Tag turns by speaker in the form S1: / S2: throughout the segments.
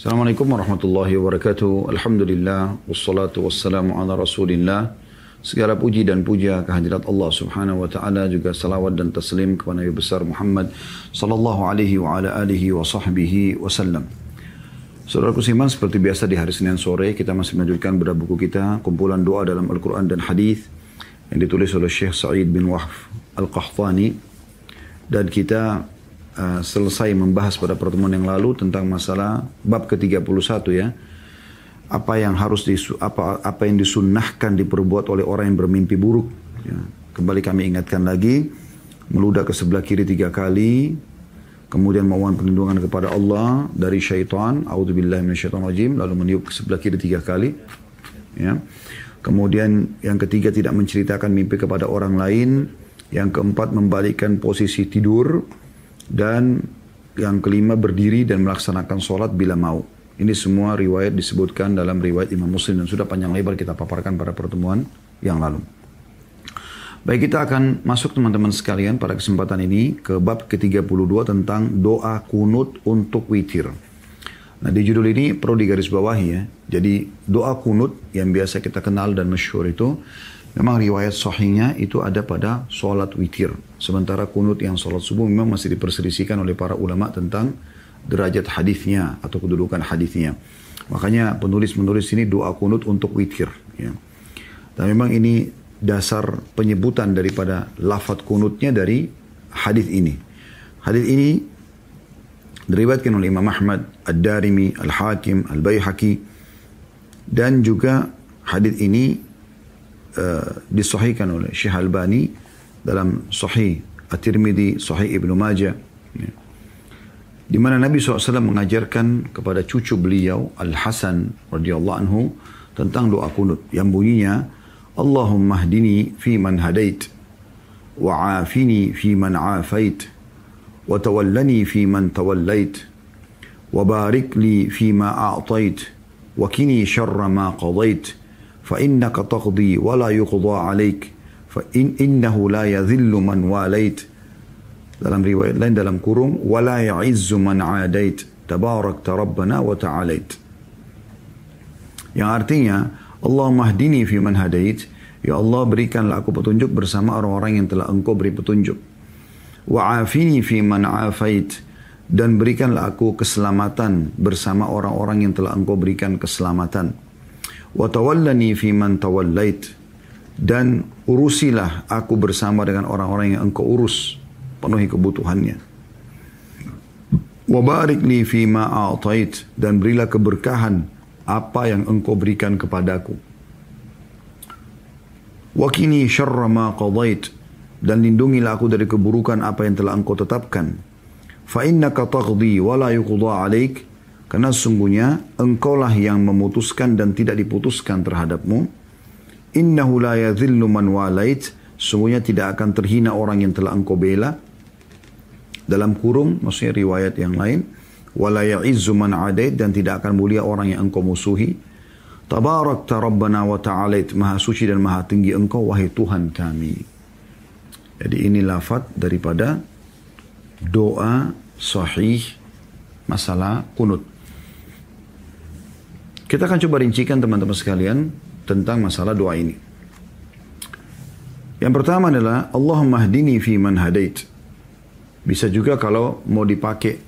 S1: Assalamualaikum warahmatullahi wabarakatuh. Alhamdulillah wassalatu wassalamu ala Rasulillah. Segala puji dan puja kehadirat Allah Subhanahu wa taala juga salawat dan taslim kepada Nabi besar Muhammad sallallahu alaihi wa ala alihi wa sahbihi wasallam. Saudaraku Siman, seperti biasa di hari Senin sore kita masih melanjutkan beberapa buku kita, kumpulan doa dalam Al-Quran dan Hadis yang ditulis oleh Syekh Sa'id bin Wahf Al-Qahtani. Dan kita uh, selesai membahas pada pertemuan yang lalu tentang masalah bab ke-31 ya. Apa yang harus disu, apa apa yang disunnahkan diperbuat oleh orang yang bermimpi buruk. Ya. Kembali kami ingatkan lagi, meludah ke sebelah kiri tiga kali, kemudian mohon perlindungan kepada Allah dari syaitan, auzubillahi minasyaitonirrajim, lalu meniup ke sebelah kiri tiga kali. Ya. Kemudian yang ketiga tidak menceritakan mimpi kepada orang lain. Yang keempat membalikkan posisi tidur. Dan yang kelima berdiri dan melaksanakan sholat bila mau. Ini semua riwayat disebutkan dalam riwayat Imam Muslim dan sudah panjang lebar kita paparkan pada pertemuan yang lalu. Baik kita akan masuk teman-teman sekalian pada kesempatan ini ke bab ke-32 tentang doa kunut untuk witir. Nah di judul ini perlu digarisbawahi ya. Jadi doa kunut yang biasa kita kenal dan masyhur itu memang riwayat sahihnya itu ada pada sholat witir. Sementara kunut yang sholat subuh memang masih diperselisihkan oleh para ulama tentang derajat hadisnya atau kedudukan hadisnya. Makanya penulis-penulis ini doa kunut untuk witir. Ya. Dan memang ini dasar penyebutan daripada lafat kunutnya dari hadis ini. Hadis ini diriwayatkan oleh Imam Ahmad, Ad-Darimi, Al-Hakim, Al-Baihaqi dan juga hadis ini uh, disahihkan oleh Syekh Albani dalam Sahih At-Tirmidzi, Sahih Ibnu Majah. Ya. Di mana Nabi SAW mengajarkan kepada cucu beliau Al-Hasan radhiyallahu anhu tentang doa kunut yang bunyinya اللهم اهدني فيمن هديت وعافني فيمن عافيت وتولني فيمن توليت وبارك لي فيما اعطيت وكني شر ما قضيت fa innaka taqdi wa la yuqda alaik fa in innahu la man dalam riwayat lain dalam kurung wa la ya'izzu man adait. Tabarak rabbana wa ta'alait yang artinya Allah mahdini fi man hadait. Ya Allah berikanlah aku petunjuk bersama orang-orang yang telah engkau beri petunjuk. Wa afini fi man afait. Dan berikanlah aku keselamatan bersama orang-orang yang telah engkau berikan keselamatan. Wa tawallani fi man tawallait. Dan urusilah aku bersama dengan orang-orang yang engkau urus. Penuhi kebutuhannya. Wa li fi ma a'tait. Dan berilah keberkahan apa yang engkau berikan kepadaku. Wakini syarra ma qadait dan lindungilah aku dari keburukan apa yang telah engkau tetapkan. Fa innaka taqdi wa la yuqda alaik karena sungguhnya engkaulah yang memutuskan dan tidak diputuskan terhadapmu. Innahu la yadhillu man walait sungguhnya tidak akan terhina orang yang telah engkau bela. Dalam kurung maksudnya riwayat yang lain wala ya'izzu man adait dan tidak akan mulia orang yang engkau musuhi. Tabarakta Rabbana wa ta'alait, maha suci dan maha tinggi engkau, wahai Tuhan kami. Jadi ini lafad daripada doa sahih masalah kunut. Kita akan coba rincikan teman-teman sekalian tentang masalah doa ini. Yang pertama adalah Allahumma hdini fi man hadait. Bisa juga kalau mau dipakai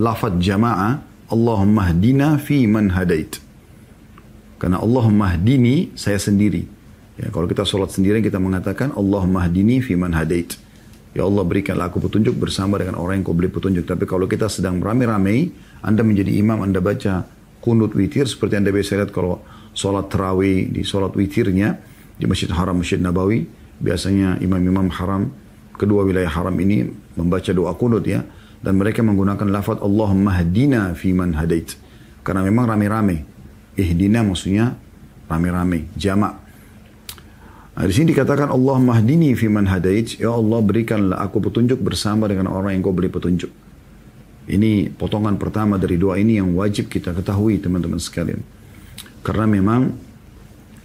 S1: lafad jamaah Allahumma hdina fi man hadait. Karena Allahumma hdini saya sendiri. Ya, kalau kita sholat sendiri kita mengatakan Allahumma hdini fi man hadait. Ya Allah berikanlah aku petunjuk bersama dengan orang yang kau beri petunjuk. Tapi kalau kita sedang ramai-ramai, Anda menjadi imam, Anda baca kunut witir seperti Anda biasa lihat kalau sholat terawih di sholat witirnya di Masjid Haram, Masjid Nabawi. Biasanya imam-imam haram, kedua wilayah haram ini membaca doa kunut ya dan mereka menggunakan lafaz Allahumma hadina fi man hadait. Karena memang rame-rame. Ihdina maksudnya rame-rame, jamak. Nah, di sini dikatakan Allah mahdini fi man hadait. Ya Allah berikanlah aku petunjuk bersama dengan orang yang kau beri petunjuk. Ini potongan pertama dari doa ini yang wajib kita ketahui teman-teman sekalian. Karena memang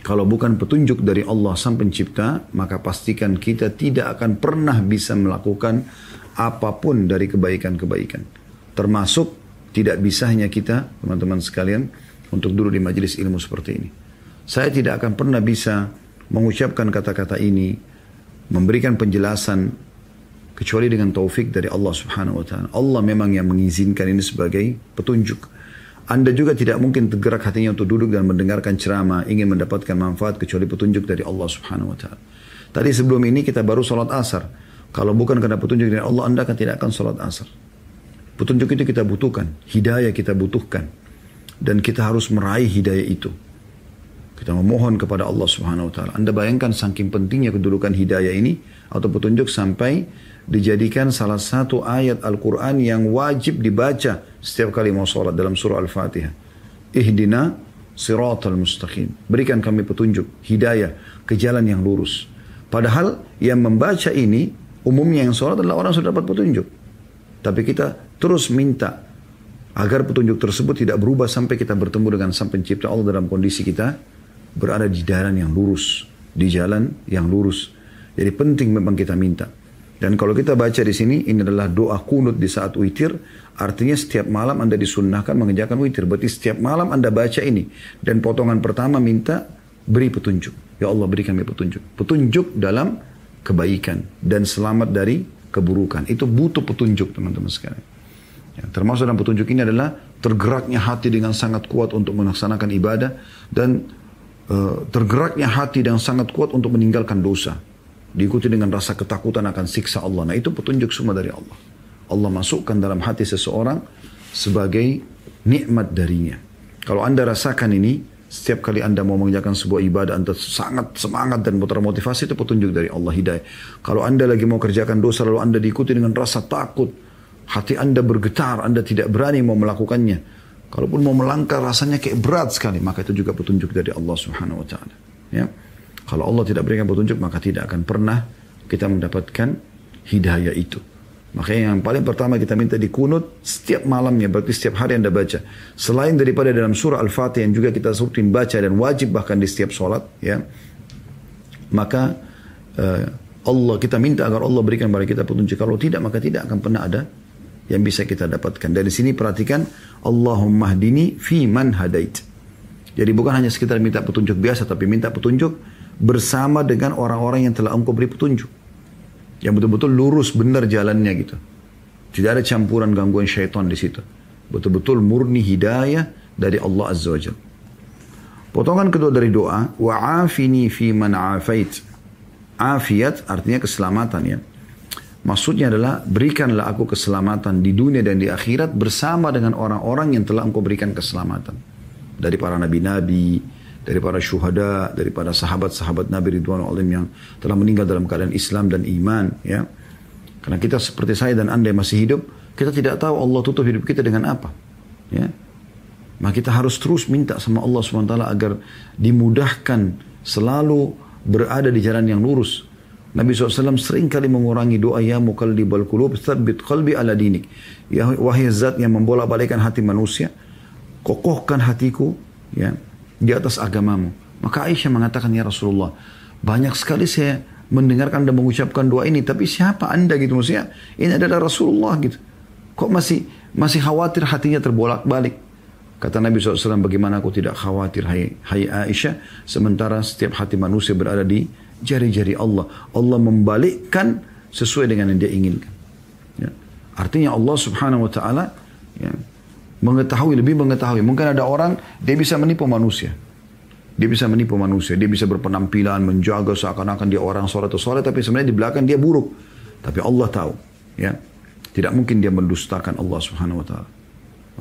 S1: kalau bukan petunjuk dari Allah sang pencipta, maka pastikan kita tidak akan pernah bisa melakukan apa pun dari kebaikan-kebaikan. Termasuk tidak bisanya kita, teman-teman sekalian, untuk duduk di majelis ilmu seperti ini. Saya tidak akan pernah bisa mengucapkan kata-kata ini, memberikan penjelasan kecuali dengan taufik dari Allah Subhanahu wa taala. Allah memang yang mengizinkan ini sebagai petunjuk. Anda juga tidak mungkin tergerak hatinya untuk duduk dan mendengarkan ceramah, ingin mendapatkan manfaat kecuali petunjuk dari Allah Subhanahu wa taala. Tadi sebelum ini kita baru sholat asar. Kalau bukan karena petunjuk dari Allah, Anda akan tidak akan sholat asar. Petunjuk itu kita butuhkan, hidayah kita butuhkan. Dan kita harus meraih hidayah itu. Kita memohon kepada Allah Subhanahu wa taala. Anda bayangkan saking pentingnya kedudukan hidayah ini atau petunjuk sampai dijadikan salah satu ayat Al-Qur'an yang wajib dibaca setiap kali mau sholat dalam surah Al-Fatihah. Ihdina siratal mustaqim. Berikan kami petunjuk, hidayah ke jalan yang lurus. Padahal yang membaca ini umumnya yang sholat adalah orang sudah dapat petunjuk. Tapi kita terus minta agar petunjuk tersebut tidak berubah sampai kita bertemu dengan sang pencipta Allah dalam kondisi kita berada di jalan yang lurus, di jalan yang lurus. Jadi penting memang kita minta. Dan kalau kita baca di sini, ini adalah doa kunut di saat witir. Artinya setiap malam Anda disunnahkan mengerjakan witir. Berarti setiap malam Anda baca ini. Dan potongan pertama minta beri petunjuk. Ya Allah beri kami petunjuk. Petunjuk dalam kebaikan. Dan selamat dari keburukan. Itu butuh petunjuk teman-teman sekalian. Ya, termasuk dalam petunjuk ini adalah tergeraknya hati dengan sangat kuat untuk melaksanakan ibadah. Dan Eh, tergeraknya hati dan sangat kuat untuk meninggalkan dosa. Diikuti dengan rasa ketakutan akan siksa Allah. Nah itu petunjuk semua dari Allah. Allah masukkan dalam hati seseorang sebagai nikmat darinya. Kalau anda rasakan ini, setiap kali anda mau mengerjakan sebuah ibadah, anda sangat semangat dan termotivasi, itu petunjuk dari Allah hidayah. Kalau anda lagi mau kerjakan dosa, lalu anda diikuti dengan rasa takut, hati anda bergetar, anda tidak berani mau melakukannya, Kalaupun mau melangkah rasanya kayak berat sekali, maka itu juga petunjuk dari Allah Subhanahu wa taala. Ya. Kalau Allah tidak berikan petunjuk, maka tidak akan pernah kita mendapatkan hidayah itu. Makanya yang paling pertama kita minta di kunut setiap malamnya, berarti setiap hari Anda baca. Selain daripada dalam surah Al-Fatihah yang juga kita rutin baca dan wajib bahkan di setiap sholat, ya. Maka uh, Allah kita minta agar Allah berikan kepada kita petunjuk. Kalau tidak maka tidak akan pernah ada yang bisa kita dapatkan. Dari sini perhatikan Allahumma hdini fi man hadait. Jadi bukan hanya sekitar minta petunjuk biasa tapi minta petunjuk bersama dengan orang-orang yang telah engkau beri petunjuk. Yang betul-betul lurus benar jalannya gitu. Tidak ada campuran gangguan syaitan di situ. Betul-betul murni hidayah dari Allah Azza wa Jalla. Potongan kedua dari doa, wa'afini fi man afait. Afiat artinya keselamatan ya. Maksudnya adalah berikanlah aku keselamatan di dunia dan di akhirat bersama dengan orang-orang yang telah engkau berikan keselamatan. Dari para nabi-nabi, dari para syuhada, dari para sahabat-sahabat Nabi Ridwan Alim yang telah meninggal dalam keadaan Islam dan iman. ya. Karena kita seperti saya dan anda yang masih hidup, kita tidak tahu Allah tutup hidup kita dengan apa. Ya. Maka kita harus terus minta sama Allah SWT agar dimudahkan selalu berada di jalan yang lurus Nabi SAW sering kali mengurangi doa ya mukallibal qulub tsabbit qalbi ala dinik. Ya wahai zat yang membolak-balikkan hati manusia, kokohkan hatiku ya di atas agamamu. Maka Aisyah mengatakan ya Rasulullah, banyak sekali saya mendengarkan dan mengucapkan doa ini, tapi siapa anda gitu maksudnya? Ini adalah Rasulullah gitu. Kok masih masih khawatir hatinya terbolak-balik? Kata Nabi SAW, bagaimana aku tidak khawatir hai, hai Aisyah, sementara setiap hati manusia berada di jari-jari Allah. Allah membalikkan sesuai dengan yang dia inginkan. Ya. Artinya Allah subhanahu wa ta'ala ya, mengetahui, lebih mengetahui. Mungkin ada orang, dia bisa menipu manusia. Dia bisa menipu manusia. Dia bisa berpenampilan, menjaga seakan-akan dia orang soleh atau soleh, tapi sebenarnya di belakang dia buruk. Tapi Allah tahu. Ya. Tidak mungkin dia mendustakan Allah subhanahu wa ta'ala.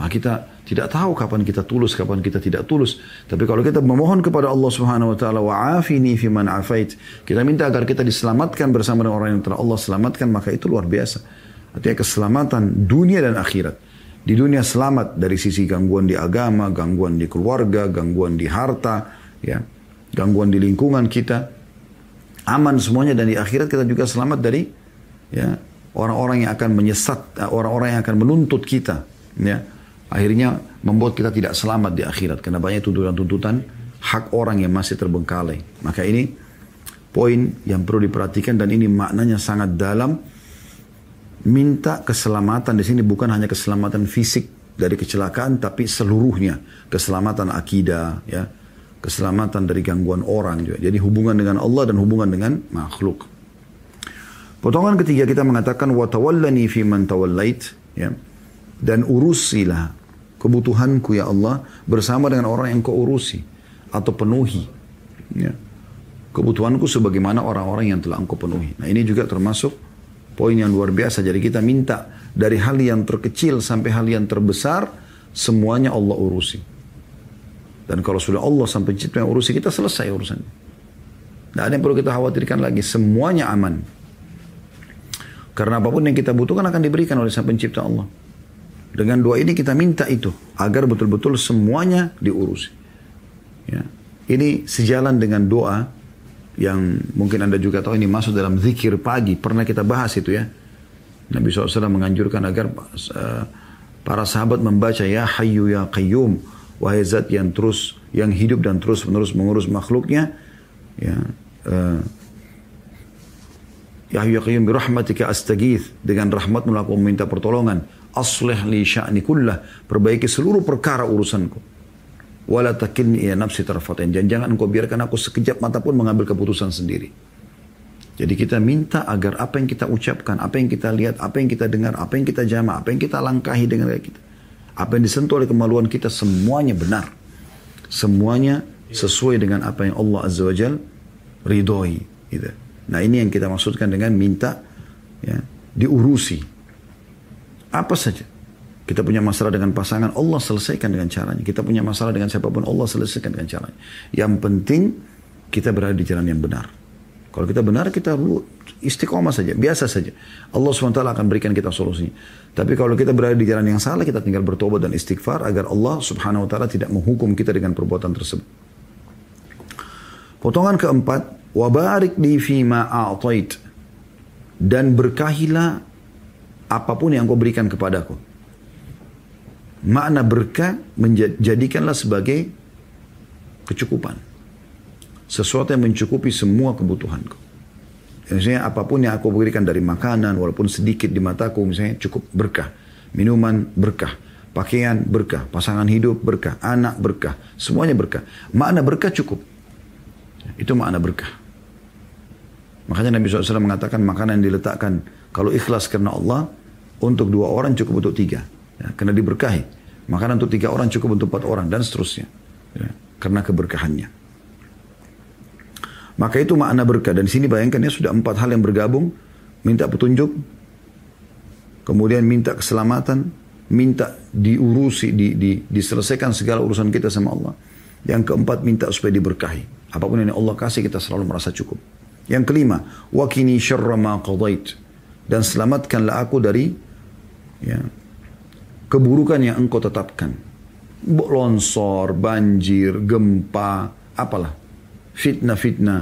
S1: Nah, kita tidak tahu kapan kita tulus, kapan kita tidak tulus. Tapi kalau kita memohon kepada Allah Subhanahu wa taala wa'afini fi man afait, kita minta agar kita diselamatkan bersama dengan orang yang telah Allah selamatkan, maka itu luar biasa. Artinya keselamatan dunia dan akhirat. Di dunia selamat dari sisi gangguan di agama, gangguan di keluarga, gangguan di harta, ya, gangguan di lingkungan kita. Aman semuanya dan di akhirat kita juga selamat dari ya orang-orang yang akan menyesat, orang-orang yang akan menuntut kita, ya akhirnya membuat kita tidak selamat di akhirat karena banyak tuntutan-tuntutan hak orang yang masih terbengkalai. Maka ini poin yang perlu diperhatikan dan ini maknanya sangat dalam. Minta keselamatan di sini bukan hanya keselamatan fisik dari kecelakaan tapi seluruhnya. Keselamatan akidah ya. Keselamatan dari gangguan orang juga. Jadi hubungan dengan Allah dan hubungan dengan makhluk. Potongan ketiga kita mengatakan wa tawallani fi man tawallait ya. Dan urusilah kebutuhanku ya Allah bersama dengan orang yang kau urusi atau penuhi ya. Kebutuhanku sebagaimana orang-orang yang telah engkau penuhi. Nah ini juga termasuk poin yang luar biasa jadi kita minta dari hal yang terkecil sampai hal yang terbesar, semuanya Allah urusi. Dan kalau sudah Allah sampai pencipta yang urusi, kita selesai urusan. Tidak ada yang perlu kita khawatirkan lagi. Semuanya aman. Karena apa pun yang kita butuhkan akan diberikan oleh sang pencipta Allah. Dengan doa ini kita minta itu. Agar betul-betul semuanya diurusi. Ya. Ini sejalan dengan doa yang mungkin Anda juga tahu ini masuk dalam zikir pagi. Pernah kita bahas itu ya. Nabi SAW menganjurkan agar uh, para sahabat membaca ya Hayyu ya Qayyum. Wahai zat yang terus yang hidup dan terus menerus mengurus makhluknya ya uh, Ya Hayyu ya Qayyum birahmatika astagith dengan rahmat melakukan meminta pertolongan. Aslih li sya'ni kullah. Perbaiki seluruh perkara urusanku wala takilni ila nafsi tarfatain jangan jangan engkau biarkan aku sekejap mata pun mengambil keputusan sendiri jadi kita minta agar apa yang kita ucapkan, apa yang kita lihat, apa yang kita dengar, apa yang kita jama, apa yang kita langkahi dengan kita. Apa yang disentuh oleh kemaluan kita semuanya benar. Semuanya sesuai dengan apa yang Allah Azza wa Jal ridhoi. Gitu. Nah ini yang kita maksudkan dengan minta ya, diurusi. Apa saja. Kita punya masalah dengan pasangan, Allah selesaikan dengan caranya. Kita punya masalah dengan siapa pun, Allah selesaikan dengan caranya. Yang penting kita berada di jalan yang benar. Kalau kita benar, kita istiqomah saja, biasa saja. Allah SWT akan berikan kita solusinya. Tapi kalau kita berada di jalan yang salah, kita tinggal bertobat dan istighfar agar Allah Subhanahu wa taala tidak menghukum kita dengan perbuatan tersebut. Potongan keempat, wabarik di fima dan berkahilah apa pun yang kau berikan kepadaku. Makna berkah menjadikanlah sebagai kecukupan sesuatu yang mencukupi semua kebutuhanku. Misalnya apa pun yang aku berikan dari makanan, walaupun sedikit di mataku, misalnya cukup berkah. Minuman berkah, pakaian berkah, pasangan hidup berkah, anak berkah, semuanya berkah. Makna berkah cukup. Itu makna berkah. Makanya Nabi SAW mengatakan makanan yang diletakkan kalau ikhlas karena Allah untuk dua orang cukup untuk tiga. Ya, karena diberkahi. Makanan untuk tiga orang cukup untuk empat orang dan seterusnya. Ya, karena keberkahannya. Maka itu makna berkah. Dan di sini bayangkan ya sudah empat hal yang bergabung. Minta petunjuk. Kemudian minta keselamatan. Minta diurusi, di, di, diselesaikan segala urusan kita sama Allah. Yang keempat minta supaya diberkahi. Apa pun yang Allah kasih kita selalu merasa cukup. Yang kelima, wakini syarra ma qadait. Dan selamatkanlah aku dari ya, keburukan yang engkau tetapkan. Longsor, banjir, gempa, apalah fitnah-fitnah.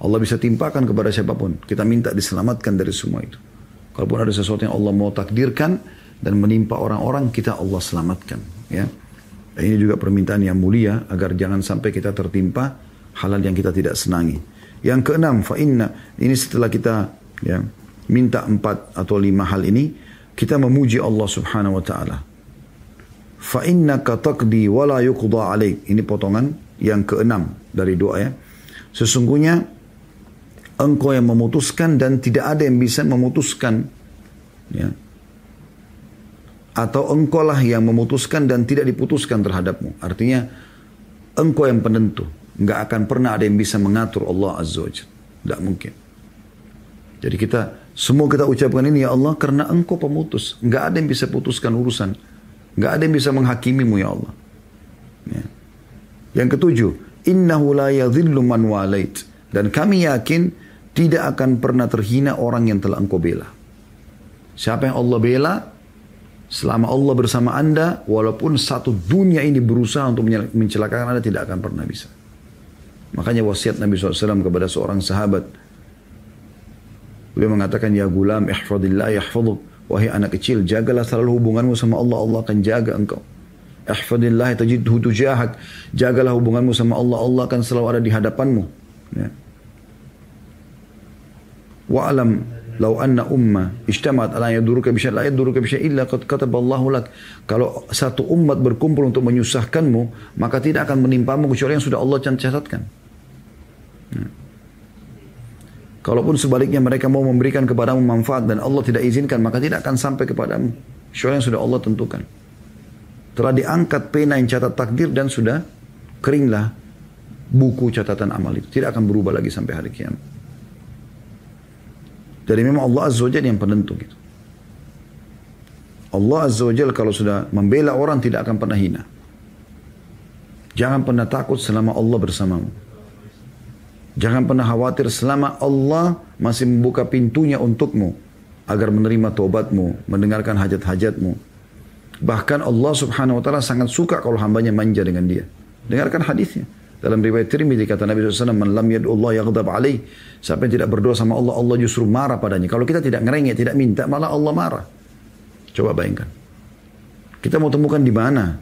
S1: Allah bisa timpakan kepada siapa pun. Kita minta diselamatkan dari semua itu. Kalaupun ada sesuatu yang Allah mau takdirkan dan menimpa orang-orang, kita Allah selamatkan. Ya. Dan ini juga permintaan yang mulia agar jangan sampai kita tertimpa halal yang kita tidak senangi. Yang keenam, fa inna ini setelah kita ya, minta empat atau lima hal ini, kita memuji Allah Subhanahu wa taala. Fa innaka taqdi wa la yuqda alaik. Ini potongan yang keenam dari doa ya. Sesungguhnya engkau yang memutuskan dan tidak ada yang bisa memutuskan. Ya. Atau engkau lah yang memutuskan dan tidak diputuskan terhadapmu. Artinya engkau yang penentu. Nggak akan pernah ada yang bisa mengatur Allah Azza wa Tidak mungkin. Jadi kita semua kita ucapkan ini ya Allah karena engkau pemutus. Nggak ada yang bisa putuskan urusan. Nggak ada yang bisa menghakimimu ya Allah. Ya. Yang ketujuh, innahu la yadhillu man walait. Dan kami yakin tidak akan pernah terhina orang yang telah engkau bela. Siapa yang Allah bela, selama Allah bersama anda, walaupun satu dunia ini berusaha untuk mencelakakan anda, tidak akan pernah bisa. Makanya wasiat Nabi SAW kepada seorang sahabat. Beliau mengatakan, Ya gulam, ihfadillah, yahfaduk. Wahai anak kecil, jagalah selalu hubunganmu sama Allah. Allah akan jaga engkau. Ihfadillah tajidhu tujahak. Jagalah hubunganmu sama Allah. Allah akan selalu ada di hadapanmu. Ya. Wa alam Lau anna umma ijtamat ala yaduruka bisyai la yaduruka bisyai illa qad kataballahu lak. Kalau satu umat berkumpul untuk menyusahkanmu, maka tidak akan menimpamu kecuali yang sudah Allah catatkan. Kalaupun sebaliknya mereka mau memberikan kepadamu manfaat dan Allah tidak izinkan, maka tidak akan sampai kepadamu. Kecuali yang sudah Allah tentukan. Telah diangkat pena yang catat takdir dan sudah keringlah buku catatan amal itu. Tidak akan berubah lagi sampai hari kiamat. Jadi memang Allah Azza wa yang penentu gitu. Allah Azza wa kalau sudah membela orang tidak akan pernah hina. Jangan pernah takut selama Allah bersamamu. Jangan pernah khawatir selama Allah masih membuka pintunya untukmu agar menerima tobatmu, mendengarkan hajat-hajatmu. Bahkan Allah subhanahu wa ta'ala sangat suka kalau hambanya manja dengan dia. Dengarkan hadisnya. Dalam riwayat Tirmidzi kata Nabi SAW, Man lam Allah yaghdab alaih. Siapa yang tidak berdoa sama Allah, Allah justru marah padanya. Kalau kita tidak ngerengek, tidak minta, malah Allah marah. Coba bayangkan. Kita mau temukan di mana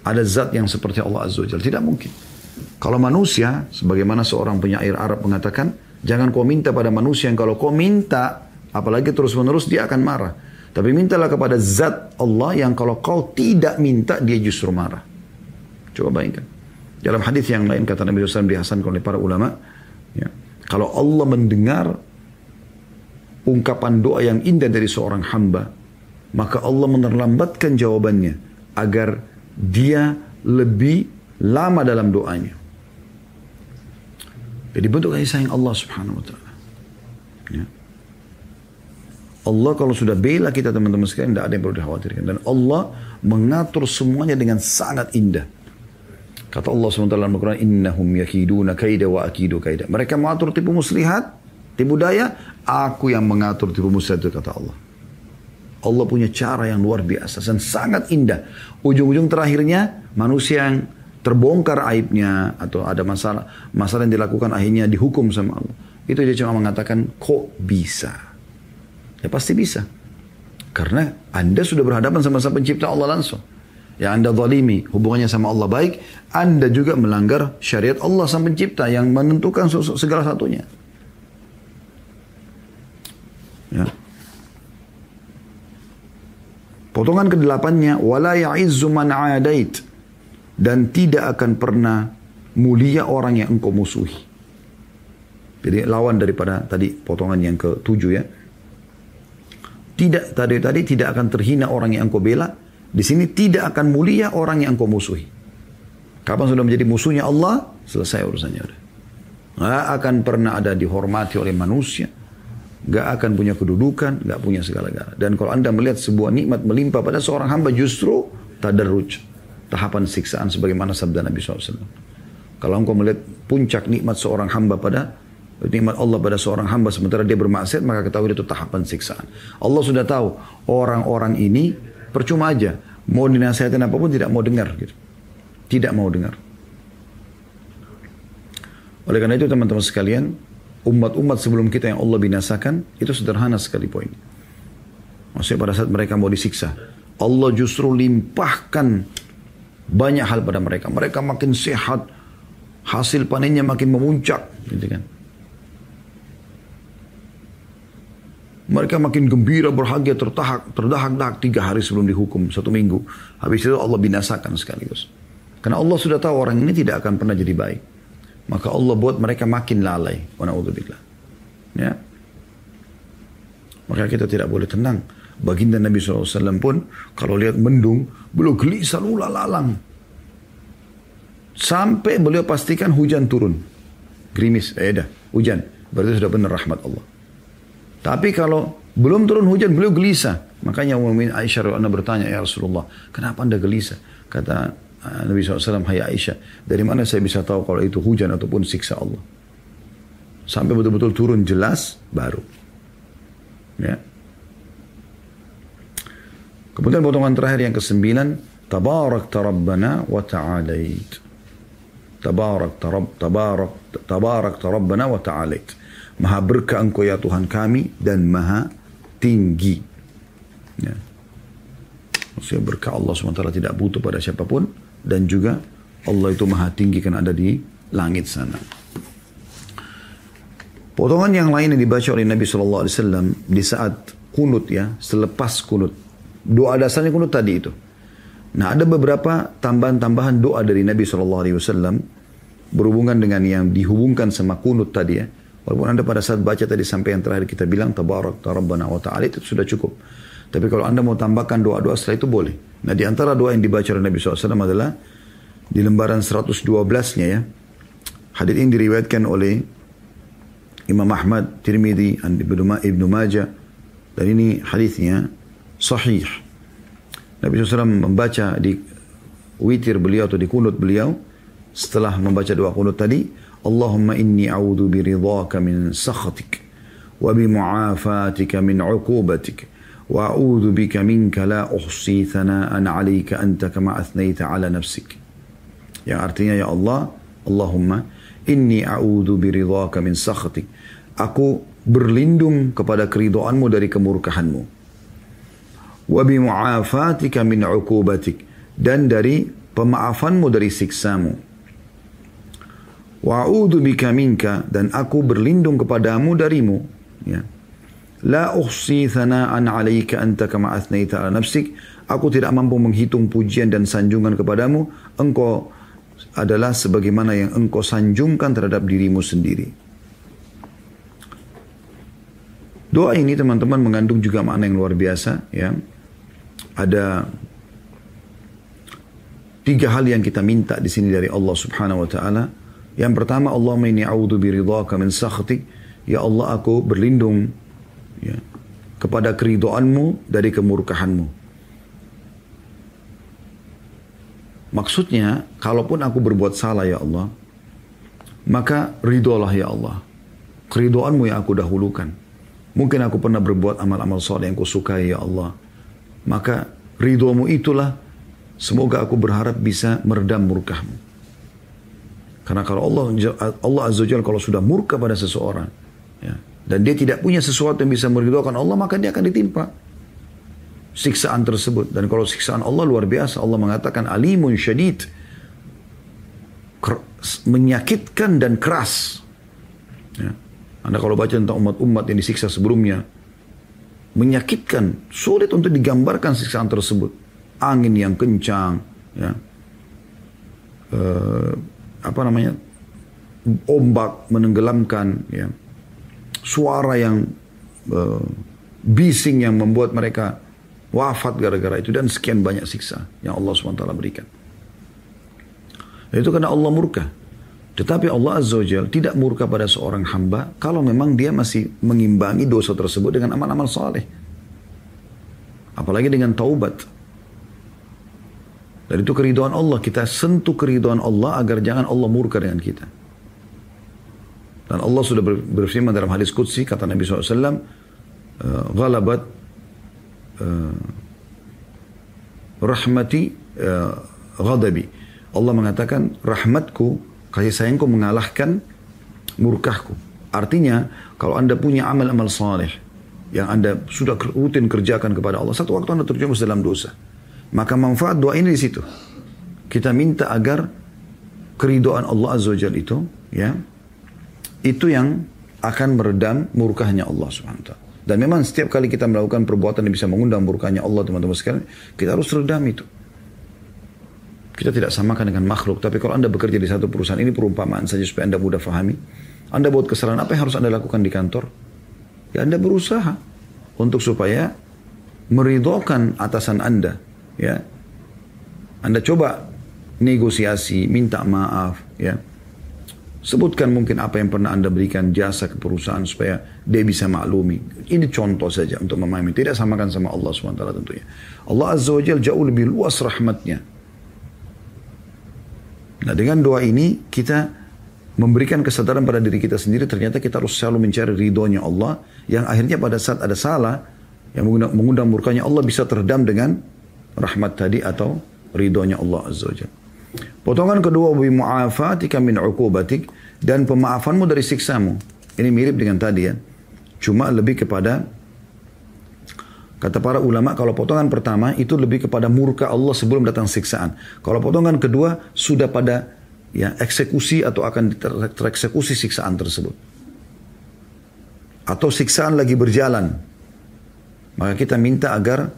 S1: ada zat yang seperti Allah Azza wa Tidak mungkin. Kalau manusia, sebagaimana seorang penyair Arab mengatakan, jangan kau minta pada manusia yang kalau kau minta, apalagi terus menerus dia akan marah. Tapi mintalah kepada zat Allah yang kalau kau tidak minta, dia justru marah. Coba bayangkan. Dalam hadis yang lain kata Nabi SAW dihasankan oleh para ulama, ya, kalau Allah mendengar ungkapan doa yang indah dari seorang hamba, maka Allah menerlambatkan jawabannya agar dia lebih lama dalam doanya. Jadi bentuk kasih sayang Allah subhanahu wa ta'ala. Ya. Allah kalau sudah bela kita teman-teman sekalian, tidak ada yang perlu dikhawatirkan. Dan Allah mengatur semuanya dengan sangat indah. Kata Allah SWT dalam Al-Quran, Innahum yakiduna kaida wa akidu kaida. Mereka mengatur tipu muslihat, tipu daya, aku yang mengatur tipu muslihat itu kata Allah. Allah punya cara yang luar biasa dan sangat indah. Ujung-ujung terakhirnya manusia yang terbongkar aibnya atau ada masalah masalah yang dilakukan akhirnya dihukum sama Allah. Itu dia cuma mengatakan kok bisa. Ya pasti bisa. Karena Anda sudah berhadapan sama sama pencipta Allah langsung yang Anda zalimi hubungannya sama Allah baik, Anda juga melanggar syariat Allah sang pencipta yang menentukan segala satunya. Ya. Potongan kedelapannya, wala ya'izzu man adait dan tidak akan pernah mulia orang yang engkau musuhi. Jadi lawan daripada tadi potongan yang ketujuh ya. Tidak tadi tadi tidak akan terhina orang yang engkau bela di sini tidak akan mulia orang yang engkau musuhi. Kapan sudah menjadi musuhnya Allah, selesai urusannya. Gak akan pernah ada dihormati oleh manusia. Gak akan punya kedudukan, gak punya segala-galanya. Dan kalau anda melihat sebuah nikmat melimpah pada seorang hamba justru tadarruj. Tahapan siksaan sebagaimana sabda Nabi SAW. Kalau engkau melihat puncak nikmat seorang hamba pada nikmat Allah pada seorang hamba sementara dia bermaksiat maka ketahui itu tahapan siksaan. Allah sudah tahu orang-orang ini Percuma aja. Mau dinasihatin apa pun tidak mau dengar. Gitu. Tidak mau dengar. Oleh karena itu teman-teman sekalian, umat-umat sebelum kita yang Allah binasakan, itu sederhana sekali poin. Maksudnya pada saat mereka mau disiksa, Allah justru limpahkan banyak hal pada mereka. Mereka makin sehat, hasil panennya makin memuncak, gitu kan. Mereka makin gembira, berhagia, tertahak, terdahak-dahak tiga hari sebelum dihukum, satu minggu. Habis itu Allah binasakan sekaligus. Karena Allah sudah tahu orang ini tidak akan pernah jadi baik. Maka Allah buat mereka makin lalai. Wa Ya. Maka kita tidak boleh tenang. Baginda Nabi SAW pun kalau lihat mendung, beliau gelisah lula lalang. Sampai beliau pastikan hujan turun. Gerimis, eh dah, hujan. Berarti sudah benar rahmat Allah. Tapi kalau belum turun hujan, beliau gelisah. Makanya Umar Aisyah anda bertanya, ya Rasulullah, kenapa anda gelisah? Kata uh, Nabi SAW, hai Aisyah, dari mana saya bisa tahu kalau itu hujan ataupun siksa Allah? Sampai betul-betul turun jelas, baru. Ya. Kemudian potongan terakhir yang kesembilan, Tabarak tarabbana wa ta'alait. Tabarak tarab, tabarak, tabarak tarabbana wa ta'alait. Maha berkah engkau ya Tuhan kami dan maha tinggi. Ya. Maksudnya berkah Allah SWT tidak butuh pada siapa pun. Dan juga Allah itu maha tinggi kan ada di langit sana. Potongan yang lain yang dibaca oleh Nabi Wasallam di saat kunut ya, selepas kunut. Doa dasarnya kunut tadi itu. Nah ada beberapa tambahan-tambahan doa dari Nabi Wasallam berhubungan dengan yang dihubungkan sama kunut tadi ya. Walaupun anda pada saat baca tadi sampai yang terakhir kita bilang tabarak rabbana wa ta'ala itu sudah cukup. Tapi kalau anda mau tambahkan doa-doa setelah itu boleh. Nah di antara doa yang dibaca oleh Nabi SAW adalah di lembaran 112-nya ya. Hadis ini diriwayatkan oleh Imam Ahmad, Tirmidzi, Ibnu Majah dan ini hadisnya sahih. Nabi SAW membaca di witir beliau atau di kunut beliau setelah membaca doa kunut tadi, Allahumma inni a'udhu biridhaka min sakhatik wa bimu'afatika min uqubatik wa a'udhu bika minka la uhsi thana'an 'alayka anta kama athnayta 'ala nafsik. Yang artinya ya Allah, Allahumma inni a'udhu biridhaka min sakhatik. Aku berlindung kepada keridoanmu dari kemurkahanmu. Bimu'afatika min uqubatik dan dari pemaafanmu dari siksamu. Wa'udhu bika minka dan aku berlindung kepadamu darimu. Ya. La uhsi thana'an alaika anta kama athnaita ala nafsik. Aku tidak mampu menghitung pujian dan sanjungan kepadamu. Engkau adalah sebagaimana yang engkau sanjungkan terhadap dirimu sendiri. Doa ini teman-teman mengandung juga makna yang luar biasa. Ya. Ada tiga hal yang kita minta di sini dari Allah Subhanahu Wa Taala. Yang pertama, Allahumma inni a'udhu biridhaka min sakhtik. Ya Allah, aku berlindung ya, kepada keridoanmu dari kemurkahanmu. Maksudnya, kalaupun aku berbuat salah ya Allah, maka ridolah ya Allah. Keridoanmu yang aku dahulukan. Mungkin aku pernah berbuat amal-amal soleh yang kusukai ya Allah. Maka ridhomu itulah semoga aku berharap bisa meredam murkahmu. Karena kalau Allah Allah Azza Jalla kalau sudah murka pada seseorang ya, dan dia tidak punya sesuatu yang bisa meridhokan Allah maka dia akan ditimpa siksaan tersebut dan kalau siksaan Allah luar biasa Allah mengatakan alimun syadid menyakitkan dan keras ya. Anda kalau baca tentang umat-umat yang disiksa sebelumnya menyakitkan sulit untuk digambarkan siksaan tersebut angin yang kencang ya uh, apa namanya ombak menenggelamkan ya suara yang uh, bising yang membuat mereka wafat gara-gara itu dan sekian banyak siksa yang Allah SWT berikan. Itu karena Allah murka. Tetapi Allah Azza wa Jal tidak murka pada seorang hamba kalau memang dia masih mengimbangi dosa tersebut dengan amal-amal saleh. Apalagi dengan taubat. Dan itu keriduan Allah. Kita sentuh keriduan Allah agar jangan Allah murka dengan kita. Dan Allah sudah berfirman dalam hadis Qudsi, kata Nabi SAW, uh, Ghalabat uh, rahmati uh, ghadabi. Allah mengatakan, rahmatku, kasih sayangku mengalahkan murkahku. Artinya, kalau anda punya amal-amal saleh yang anda sudah rutin kerjakan kepada Allah, satu waktu anda terjerumus dalam dosa maka manfaat doa ini di situ. Kita minta agar keridoan Allah Azza Jalla itu, ya, itu yang akan meredam murkahnya Allah Subhanahu wa Dan memang setiap kali kita melakukan perbuatan yang bisa mengundang murkahnya Allah teman-teman sekalian, kita harus redam itu. Kita tidak samakan dengan makhluk, tapi kalau Anda bekerja di satu perusahaan, ini perumpamaan saja supaya Anda mudah fahami. Anda buat kesalahan, apa yang harus Anda lakukan di kantor? Ya Anda berusaha untuk supaya meridhokan atasan Anda, ya. Anda coba negosiasi minta maaf ya. Sebutkan mungkin apa yang pernah anda berikan jasa ke perusahaan supaya dia bisa maklumi. Ini contoh saja untuk memahami. Tidak samakan sama Allah swt tentunya. Allah azza wajal jauh lebih luas rahmatnya nah dengan doa ini kita memberikan kesadaran pada diri kita sendiri ternyata kita harus selalu mencari ridhonya Allah yang akhirnya pada saat ada salah yang mengundang, mengundang murkanya Allah bisa teredam dengan rahmat tadi atau ridhonya Allah Azza wa Potongan kedua bi mu'afatika min uqubatik dan pemaafanmu dari siksamu. Ini mirip dengan tadi ya. Cuma lebih kepada kata para ulama kalau potongan pertama itu lebih kepada murka Allah sebelum datang siksaan. Kalau potongan kedua sudah pada ya eksekusi atau akan tereksekusi siksaan tersebut. atau siksaan lagi berjalan, maka kita minta agar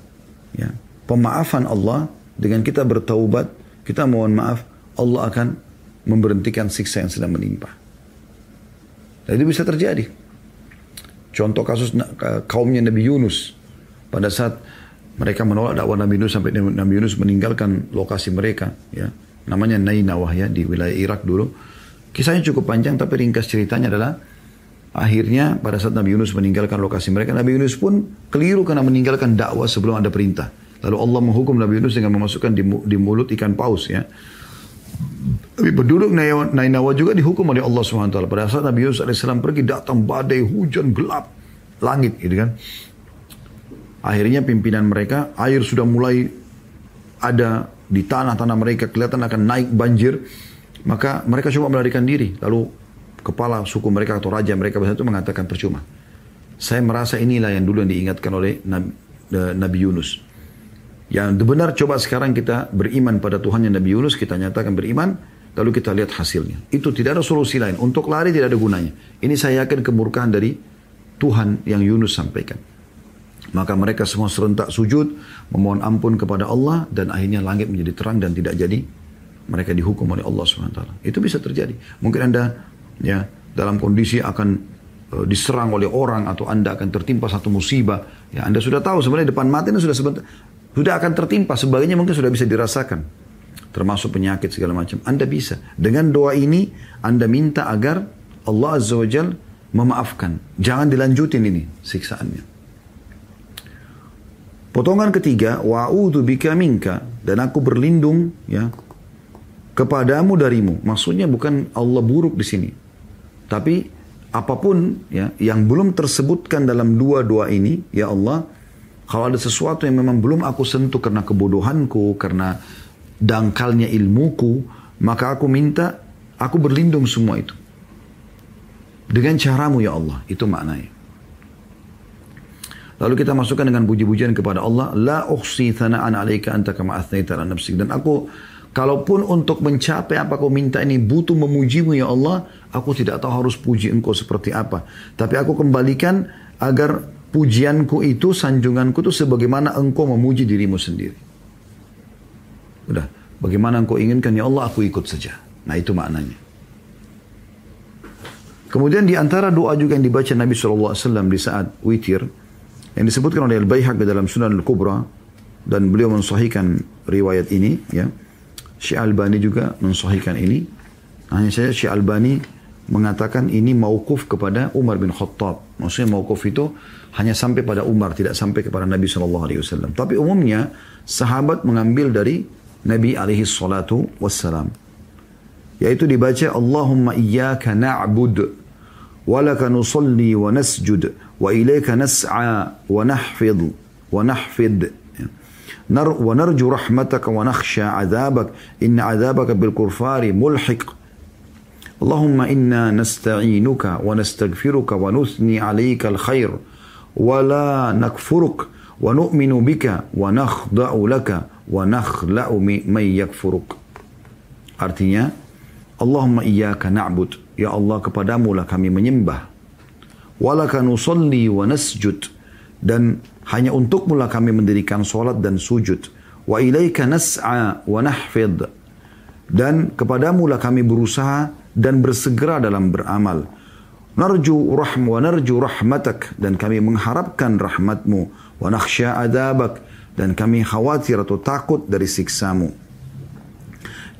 S1: ya, pemaafan Allah dengan kita bertaubat, kita mohon maaf, Allah akan memberhentikan siksa yang sedang menimpa. Dan itu bisa terjadi. Contoh kasus kaumnya Nabi Yunus pada saat mereka menolak dakwah Nabi Yunus sampai Nabi Yunus meninggalkan lokasi mereka ya namanya Nainawah ya di wilayah Irak dulu kisahnya cukup panjang tapi ringkas ceritanya adalah akhirnya pada saat Nabi Yunus meninggalkan lokasi mereka Nabi Yunus pun keliru karena meninggalkan dakwah sebelum ada perintah lalu Allah menghukum Nabi Yunus dengan memasukkan di, di mulut ikan paus ya tapi penduduk Nainawa juga dihukum oleh Allah SWT. Pada saat Nabi Yunus AS pergi datang badai hujan gelap langit gitu kan. Akhirnya pimpinan mereka air sudah mulai ada di tanah-tanah mereka kelihatan akan naik banjir. Maka mereka coba melarikan diri. Lalu kepala suku mereka atau raja mereka itu mengatakan percuma. Saya merasa inilah yang dulu yang diingatkan oleh Nabi, eh, Nabi Yunus. Yang benar coba sekarang kita beriman pada Tuhan yang Nabi Yunus, kita nyatakan beriman, lalu kita lihat hasilnya. Itu tidak ada solusi lain. Untuk lari tidak ada gunanya. Ini saya yakin kemurkaan dari Tuhan yang Yunus sampaikan. Maka mereka semua serentak sujud, memohon ampun kepada Allah, dan akhirnya langit menjadi terang dan tidak jadi mereka dihukum oleh Allah SWT. Itu bisa terjadi. Mungkin Anda ya dalam kondisi akan uh, diserang oleh orang atau Anda akan tertimpa satu musibah. Ya Anda sudah tahu sebenarnya depan mati Anda sudah sebentar sudah akan tertimpa, sebagainya mungkin sudah bisa dirasakan. Termasuk penyakit segala macam. Anda bisa. Dengan doa ini, Anda minta agar Allah Azza wa memaafkan. Jangan dilanjutin ini siksaannya. Potongan ketiga, wa'udhu bika minka. Dan aku berlindung ya kepadamu darimu. Maksudnya bukan Allah buruk di sini. Tapi apa pun ya yang belum tersebutkan dalam dua doa ini, ya Allah, kalau ada sesuatu yang memang belum aku sentuh karena kebodohanku, karena dangkalnya ilmuku, maka aku minta, aku berlindung semua itu. Dengan caramu ya Allah, itu maknanya. Lalu kita masukkan dengan puji-pujian kepada Allah, la ukhsi thana'an alaika anta kama athnaita ala nafsik. Dan aku, kalaupun untuk mencapai apa kau minta ini butuh memujimu ya Allah, aku tidak tahu harus puji engkau seperti apa. Tapi aku kembalikan agar pujianku itu, sanjunganku itu sebagaimana engkau memuji dirimu sendiri. Udah, bagaimana engkau inginkan ya Allah aku ikut saja. Nah itu maknanya. Kemudian di antara doa juga yang dibaca Nabi SAW di saat witir, yang disebutkan oleh Al-Bayhaq dalam Sunan Al-Kubra, dan beliau mensahihkan riwayat ini, ya. Syekh Albani juga mensahihkan ini. Hanya saya Syekh Albani mengatakan ini mauquf kepada Umar bin Khattab. Maksudnya mauquf itu hanya sampai pada Umar, tidak sampai kepada Nabi Shallallahu Alaihi Wasallam. Tapi umumnya sahabat mengambil dari Nabi alaihi salatu wassalam. Yaitu dibaca Allahumma iyyaka na'bud wa laka nusalli wa nasjud wa nahfid wa nahfid ونرجو رحمتك ونخشى عذابك. إن عذابك بالكفار ملحق. اللهم إنا نستعينك ونستغفرك ونثني عليك الخير. ولا نكفرك. ونؤمن بك ونخضع لك ونخلأ من يكفرك. Artinya, Allahumma iyyaka na'bud. Ya Allah kepadamu lah kami menyembah. Walaka nusalli wa nasjud. Dan hanya untukmu lah kami mendirikan solat dan sujud. Wa ilaika nas'a wa nahfid. Dan kepadamu lah kami berusaha dan bersegera dalam beramal. Narju rahm wa narju rahmatak dan kami mengharapkan rahmatmu wa nakhsha adabak dan kami khawatir atau takut dari siksamu.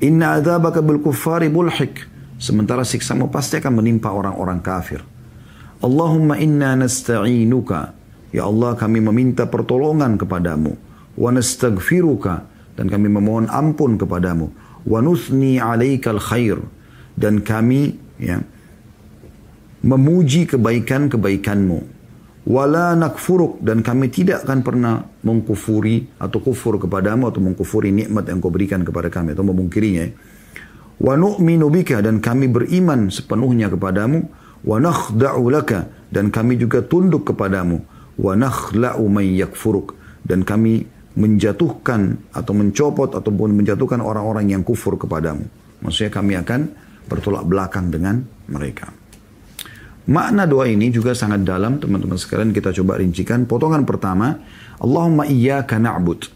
S1: Inna adabaka bil kuffari bulhik sementara siksamu pasti akan menimpa orang-orang kafir. Allahumma inna nasta'inuka. Ya Allah kami meminta pertolongan kepadamu. Wa nastaghfiruka. Dan kami memohon ampun kepadamu. Wa nuthni alaikal khair. Dan kami ya memuji kebaikan-kebaikanmu. Wala nakfuruk. Dan kami tidak akan pernah mengkufuri atau kufur kepadamu atau mengkufuri nikmat yang kau berikan kepada kami atau memungkirinya. Wa nu'minu bika. Dan kami beriman sepenuhnya kepadamu. Wa nakhda'u dan kami juga tunduk kepadamu. Wa nakhla'u yakfuruk dan kami menjatuhkan atau mencopot ataupun menjatuhkan orang-orang yang kufur kepadamu. Maksudnya kami akan bertolak belakang dengan mereka. Makna doa ini juga sangat dalam teman-teman sekalian kita coba rincikan. Potongan pertama, Allahumma iyyaka na'bud.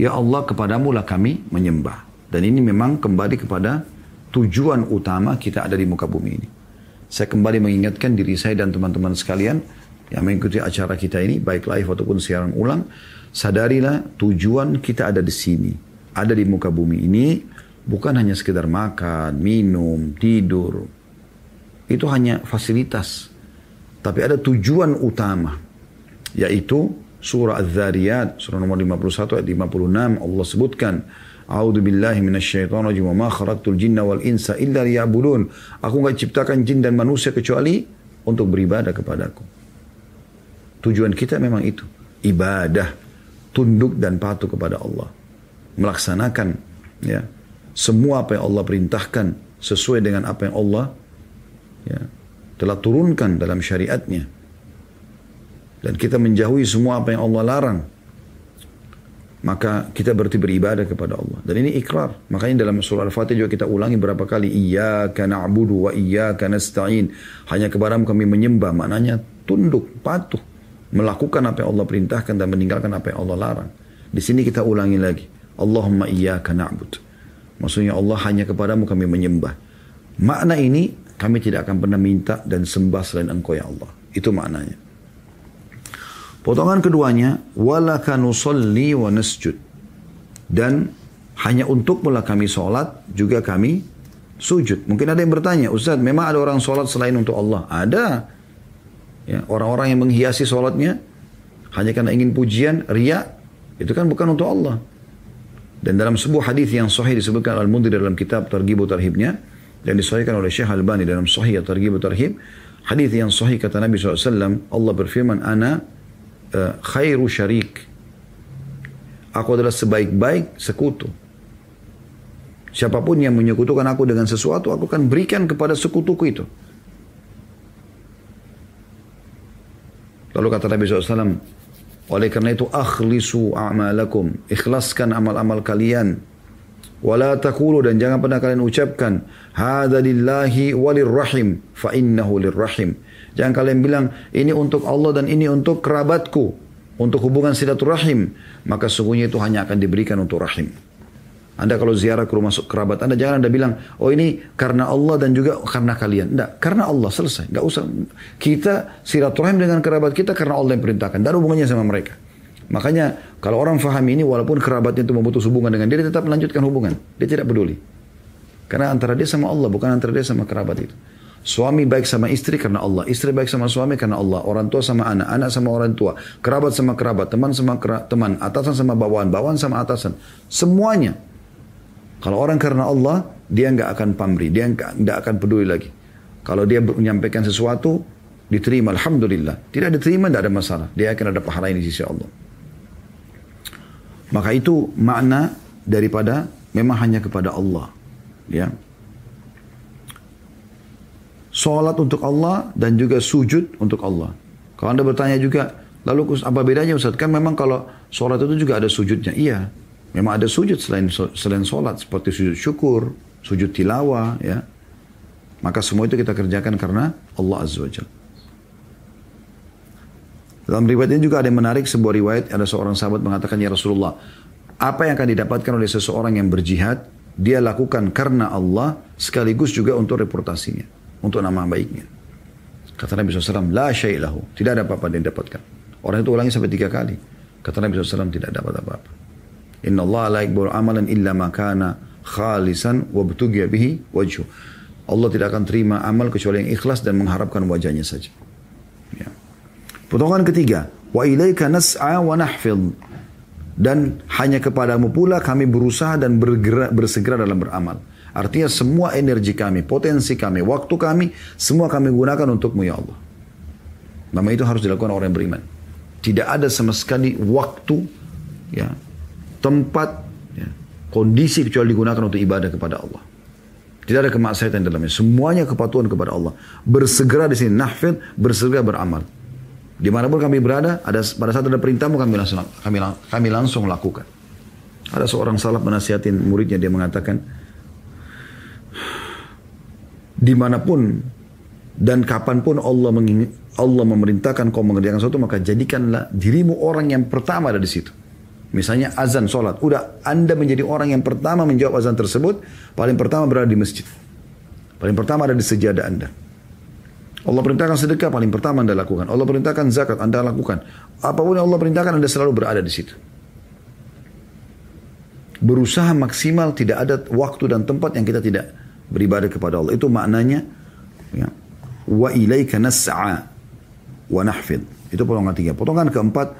S1: Ya Allah kepadamu lah kami menyembah. Dan ini memang kembali kepada tujuan utama kita ada di muka bumi ini. Saya kembali mengingatkan diri saya dan teman-teman sekalian yang mengikuti acara kita ini, baik live ataupun siaran ulang, sadarilah tujuan kita ada di sini. Ada di muka bumi ini, bukan hanya sekedar makan, minum, tidur, itu hanya fasilitas. Tapi ada tujuan utama. Yaitu surah Az-Zariyat, surah nomor 51 ayat 56 Allah sebutkan. A'udzu billahi minasyaitonir rajim ma khalaqtul jinna wal insa illa liya'budun. Aku enggak ciptakan jin dan manusia kecuali untuk beribadah kepadaku. Tujuan kita memang itu, ibadah, tunduk dan patuh kepada Allah. Melaksanakan ya semua apa yang Allah perintahkan sesuai dengan apa yang Allah ya, telah turunkan dalam syariatnya. Dan kita menjauhi semua apa yang Allah larang. Maka kita berarti beribadah kepada Allah. Dan ini ikrar. Makanya dalam surah Al-Fatih juga kita ulangi berapa kali. Iyaka na'budu wa iyaka nasta'in. Hanya kepadamu kami menyembah. Maknanya tunduk, patuh. Melakukan apa yang Allah perintahkan dan meninggalkan apa yang Allah larang. Di sini kita ulangi lagi. Allahumma iyaka na'bud. Maksudnya Allah hanya kepadamu kami menyembah. Makna ini kami tidak akan pernah minta dan sembah selain engkau ya Allah. Itu maknanya. Potongan keduanya, walaka nusalli wa nasjud. Dan hanya untuk mula kami sholat, juga kami sujud. Mungkin ada yang bertanya, Ustaz, memang ada orang sholat selain untuk Allah? Ada. Ya, orang-orang yang menghiasi sholatnya, hanya karena ingin pujian, ria, itu kan bukan untuk Allah. Dan dalam sebuah hadis yang sahih disebutkan Al-Mundhir dalam kitab Targhibu Tarhibnya, dan disahihkan oleh Syekh Albani dalam Sahih Targhib Tarhib hadis yang sahih kata Nabi SAW Allah berfirman ana uh, khairu syarik. Aku adalah sebaik-baik sekutu. Siapa pun yang menyekutukan aku dengan sesuatu aku akan berikan kepada sekutuku itu. Lalu kata Nabi SAW oleh karena itu akhlisu a'malakum. Ikhlaskan amal-amal kalian Wala takulu dan jangan pernah kalian ucapkan hadza lillahi walir rahim fa innahu lirrahim. Jangan kalian bilang ini untuk Allah dan ini untuk kerabatku, untuk hubungan silaturahim, maka sungguhnya itu hanya akan diberikan untuk rahim. Anda kalau ziarah ke rumah kerabat Anda jangan Anda bilang, oh ini karena Allah dan juga karena kalian. Tidak, karena Allah selesai. Gak usah. Kita silaturahim dengan kerabat kita karena Allah yang perintahkan. Dan hubungannya sama mereka. Makanya kalau orang faham ini walaupun kerabatnya itu memutus hubungan dengan dia, dia tetap melanjutkan hubungan. Dia tidak peduli. Karena antara dia sama Allah, bukan antara dia sama kerabat itu. Suami baik sama istri karena Allah. Istri baik sama suami karena Allah. Orang tua sama anak. Anak sama orang tua. Kerabat sama kerabat. Teman sama kera teman. Atasan sama bawahan. Bawahan sama atasan. Semuanya. Kalau orang karena Allah, dia nggak akan pamri. Dia nggak akan peduli lagi. Kalau dia menyampaikan sesuatu, diterima. Alhamdulillah. Tidak diterima, tidak ada masalah. Dia akan ada pahala di sisi Allah. Maka itu makna daripada memang hanya kepada Allah. Ya. Salat untuk Allah dan juga sujud untuk Allah. Kalau Anda bertanya juga, lalu apa bedanya Ustaz? Kan memang kalau salat itu juga ada sujudnya. Iya, memang ada sujud selain selain salat seperti sujud syukur, sujud tilawah, ya. Maka semua itu kita kerjakan karena Allah Azza wa Jalla. Dalam riwayat ini juga ada yang menarik sebuah riwayat ada seorang sahabat mengatakan ya Rasulullah apa yang akan didapatkan oleh seseorang yang berjihad dia lakukan karena Allah sekaligus juga untuk reputasinya untuk nama baiknya. Kata Nabi SAW la syai'lahu tidak ada apa-apa yang didapatkan. Orang itu ulangi sampai tiga kali. Kata Nabi SAW tidak dapat apa-apa. Inna Allah la amalan illa makana khalisan wa bihi wajhu. Allah tidak akan terima amal kecuali yang ikhlas dan mengharapkan wajahnya saja Potongan ketiga, wa ilaika nas'a wa nahfid. Dan hanya kepadamu pula kami berusaha dan bergerak, bersegera dalam beramal. Artinya semua energi kami, potensi kami, waktu kami, semua kami gunakan untukmu ya Allah. Nama itu harus dilakukan orang yang beriman. Tidak ada sama sekali waktu, ya, tempat, ya, kondisi kecuali digunakan untuk ibadah kepada Allah. Tidak ada kemaksiatan dalamnya. Semuanya kepatuhan kepada Allah. Bersegera di sini nahfid, bersegera beramal. Di mana pun kami berada, ada pada saat ada perintahmu kami langsung kami, kami langsung lakukan. Ada seorang salaf menasihatin muridnya dia mengatakan, di mana pun Dan kapan pun Allah Allah memerintahkan kau mengerjakan sesuatu, maka jadikanlah dirimu orang yang pertama ada di situ. Misalnya azan sholat. Udah anda menjadi orang yang pertama menjawab azan tersebut. Paling pertama berada di masjid. Paling pertama ada di sejadah anda. Allah perintahkan sedekah paling pertama anda lakukan. Allah perintahkan zakat anda lakukan. Apa pun yang Allah perintahkan anda selalu berada di situ. Berusaha maksimal tidak ada waktu dan tempat yang kita tidak beribadah kepada Allah. Itu maknanya ya, wa ilaika nas'a wa nahfid. Itu potongan tiga. Potongan keempat,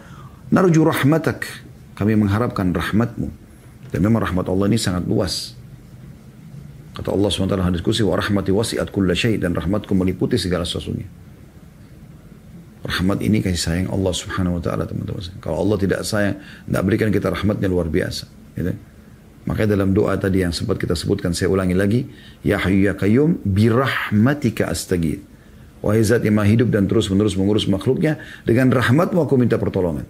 S1: narju rahmatak kami mengharapkan rahmatmu. Dan memang rahmat Allah ini sangat luas. Kata Allah SWT dalam diskusi, wa rahmati wasi'at kulla dan rahmatku meliputi segala sesuatunya. Rahmat ini kasih sayang Allah Subhanahu wa taala teman-teman. Kalau Allah tidak sayang, tidak berikan kita rahmatnya luar biasa, gitu. Makanya dalam doa tadi yang sempat kita sebutkan, saya ulangi lagi, Ya Hayyu Ya Qayyum, birahmatika astagid. Wahai zat yang hidup dan terus menerus mengurus makhluknya, dengan rahmatmu aku minta pertolongan.